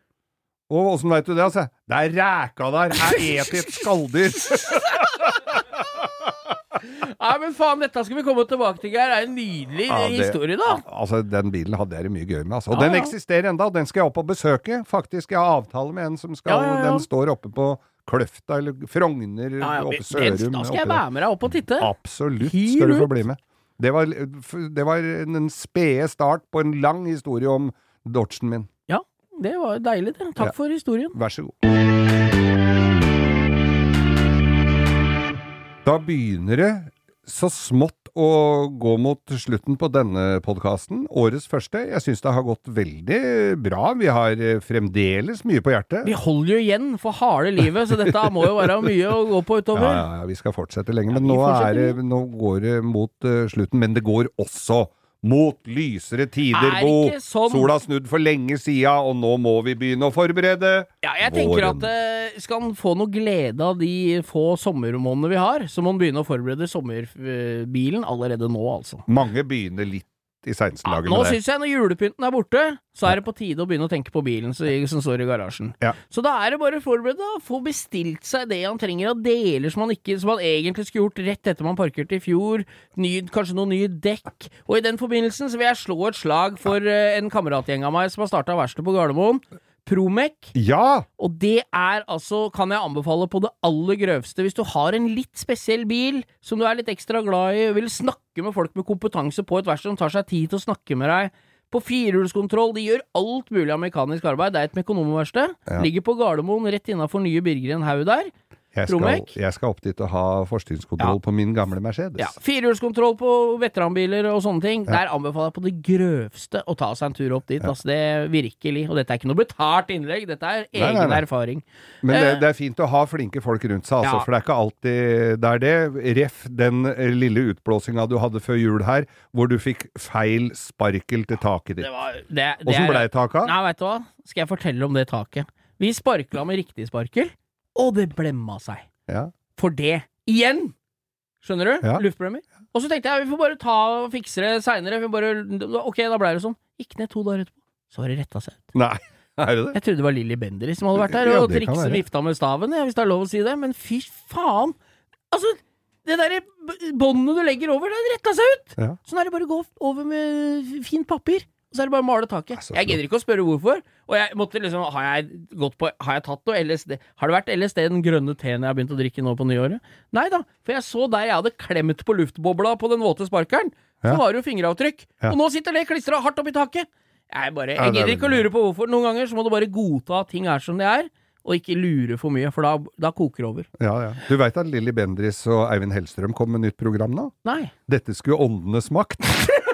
Og åssen veit du det? Altså, det er ræka der! Jeg et skalldyr! Nei, men faen, dette skal vi komme tilbake til, Geir. Det er en nydelig Ja, det- historie, da. Altså, Den bilen hadde jeg det mye gøy med. Altså. Og Ja, den ja. eksisterer enda, og den skal jeg opp og besøke. Faktisk, jeg har avtale med en som skal Ja, ja, ja. Den står oppe på Kløfta eller Frogner, oppe Sørum. da skal jeg være med deg opp og titte. Absolutt Hiv skal du få bli med. Det var, det var den spede start på en lang historie om Dodgen min. Ja, det var deilig, det. Takk for historien. Vær så god. Da begynner det så smått å gå mot slutten på denne podkasten. Årets første. Jeg syns det har gått veldig bra. Vi har eh, fremdeles mye på hjertet. Vi holder jo igjen for harde livet, så dette må jo være mye å gå på utover. ja, ja, vi skal fortsette lenge, men ja, nå, er, det- nå går det mot uh, slutten. Men det går også mot lysere tider, Er Bo. sånn. Sola har snudd for lenge sida, og nå må vi begynne å forberede. Ja, jeg tenker Våren. at uh, skal man få noe glede av de få sommermånedene vi har, så må man begynne å forberede sommerbilen allerede nå, altså. Mange begynner litt i Ja, seinslaget nå syns jeg når julepynten er borte, så er det på tide å begynne å tenke på bilen som, står i garasjen. Ja. Så da er det bare å forberede, da. Få bestilt seg det han trenger av deler som han, ikke, som han egentlig skulle gjort rett etter man parkerte i fjor. Ny, kanskje noen nye dekk. Og i den forbindelsen så vil jeg slå et slag for eh, en kameratgjeng av meg som har starta verksted på Gardermoen. Promec. Ja! Og det er altså, kan jeg anbefale på det aller grøvste, hvis du har en litt spesiell bil som du er litt ekstra glad i, vil snakke med folk med kompetanse på et verksted som tar seg tid til å snakke med deg. På firehjulskontroll, de gjør alt mulig av mekanisk arbeid. Det er et mekonomverksted. Ja. Ligger på Gardermoen, rett innafor nye Birgeren haug der. Jeg skal, jeg skal opp dit og ha forsynskontroll på min gamle Mercedes. Ja, Firehjulskontroll på veteranbiler og sånne ting. Der anbefaler jeg på det grøvste å ta seg en tur opp dit. Altså, det virkelig. Og dette er ikke noe betalt innlegg, dette er egen nei, nei. erfaring. Men det, Eh. det er fint å ha flinke folk rundt seg, altså, Ja. for det er ikke alltid det er det. Ref den eh, lille utblåsinga du hadde før jul her, hvor du fikk feil sparkel til taket ditt. Åssen blei taket? Nei, veit du hva? Skal jeg fortelle om det taket? Vi sparkla med riktig sparkel, og det blemma seg. Ja. For det. Igjen! Skjønner du? Ja. Luftblemmer. Og så tenkte jeg vi får bare ta og fikse det seinere. Ok, da ble det sånn. Gikk ned to dager etterpå, så var det retta seg ut. Nei, er det det? Jeg trodde det var Lilly Bendriss som hadde vært der Ja, og trikset være. vifta med staven, ja, hvis det er lov å si det. Men fy faen! Altså, det derre båndet du legger over, det retta seg ut! Ja. Sånn er det bare å gå over med fint papir. Og så er det bare å male taket. Altså, jeg gidder ikke å spørre hvorfor. Og jeg måtte liksom Har jeg gått på Har jeg tatt noe LSD? Har det vært LSD den grønne teen jeg har begynt å drikke nå på nyåret? Nei da, for jeg så der jeg hadde klemt på luftbobla på den våte sparkeren, så Ja. var det jo fingeravtrykk. Ja. Og nå sitter det klistra hardt oppi taket! Jeg bare Jeg er gidder ikke å lure på hvorfor. Noen ganger så må du bare godta at ting er som de er, og ikke lure for mye, for da, da koker det over. Ja, ja. Du veit at Lilly Bendriss og Eivind Hellstrøm kom med nytt program nå? Nei. Dette skulle åndenes makt.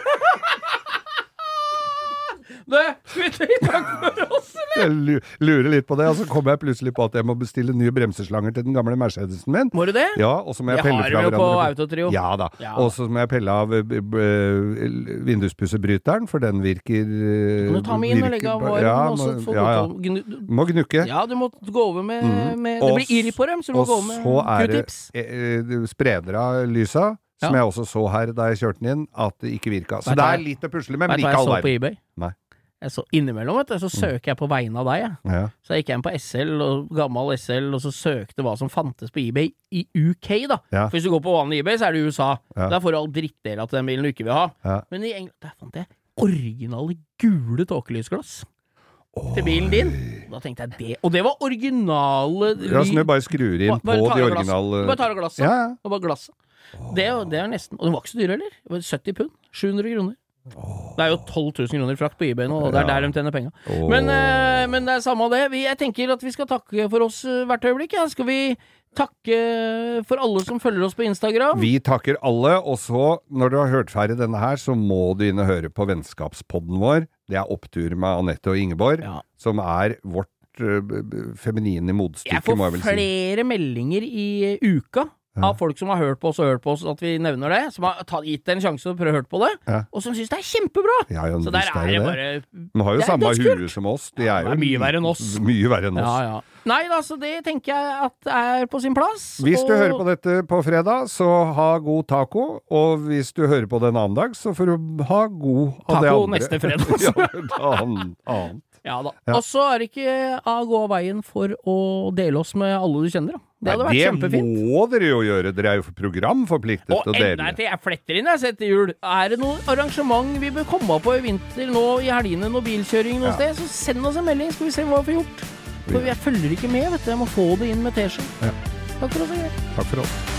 Skal vi si takk for oss, eller? Jeg lurer litt på det, og så kommer jeg plutselig på at jeg må bestille nye bremseslanger til den gamle Mercedesen min. Må du det? Ja, og så må jeg Det pelle har det jo på. Autotrio. Ja da. Ja. Og så må jeg pelle av eh, vinduspussebryteren, for den virker eh, Kan du ta med inn og legge av varmen, Ja, og så må, få ja, ja. gnu- Må gnukke. Ja, du må gå over med, Mhm. med Det blir irr på dem, så du må gå over med så er det q-tips. eh, spreder av lysa, som Ja. jeg også så her da jeg kjørte den inn, at det ikke virka. Så det er litt å pusle med, men ikke jeg all verden. Nei. Så innimellom, vet du, så søker jeg på vegne av deg, jeg. Ja. Så jeg gikk inn på SL, og gammel SL, og så søkte hva som fantes på eBay i UK, da. Ja. For hvis du går på vanlig eBay, så er det USA. Ja. Der får du all drittdela til den bilen du ikke vil ha. Men i England, der fant jeg originale gule tåkelysglass til bilen din. Da tenkte jeg det. Og det var originale Ja, som du bare skrur inn bare, bare på de originale Bare tar av glasset. Ja, ja. Det var glasset. Det, det er nesten Og det var ikke så dyre heller. Det var 70 pund. 700 kroner. Det er jo 12 000 kroner frakt på eBay nå, og det er der de tjener penga. Åh. Men, eh, men det er samme det. Vi, jeg tenker at vi skal takke for oss eh, hvert øyeblikk. Ja. Skal vi takke for alle som følger oss på Instagram? Vi takker alle, og så, når du har hørt ferdig denne her, så må du inn og høre på vennskapspodden vår. Det er Opptur med Anette og Ingeborg, Ja. som er vårt feminine Jeg motstykke, må får jeg vel si. flere meldinger i uka av folk som har hørt på oss og hørt på oss, at vi nevner det. Som har tatt, gitt det en sjanse og prøvd å høre på det, Ja. og som syns det er kjempebra! Ja, ja, Så der er det bare De har jo samme hue som oss. De er jo er mye verre enn oss. Mye verre enn oss. Ja, ja. Nei da, så det tenker jeg at er på sin plass. Hvis du hører på dette på fredag, så ha god taco. Og hvis du hører på det en annen dag, så får du ha god av det Taco neste fredag. ja, annen. Ja da. Ja. Og så er det ikke å gå av veien for å dele oss med alle du kjenner, da. Det hadde Nei, vært kjempefint. Det må dere jo gjøre. Dere er jo programforpliktet Og til å dele. ting, jeg fletter inn jeg setter sett til jul. Er det noe arrangement vi bør komme på i vinter nå i helgene, noe bilkjøring noe Ja. sted, så send oss en melding, skal vi se hva vi får gjort. For jeg følger ikke med, vet du. Jeg må få det inn med teskje. Ja. Takk for oss. Takk for oss.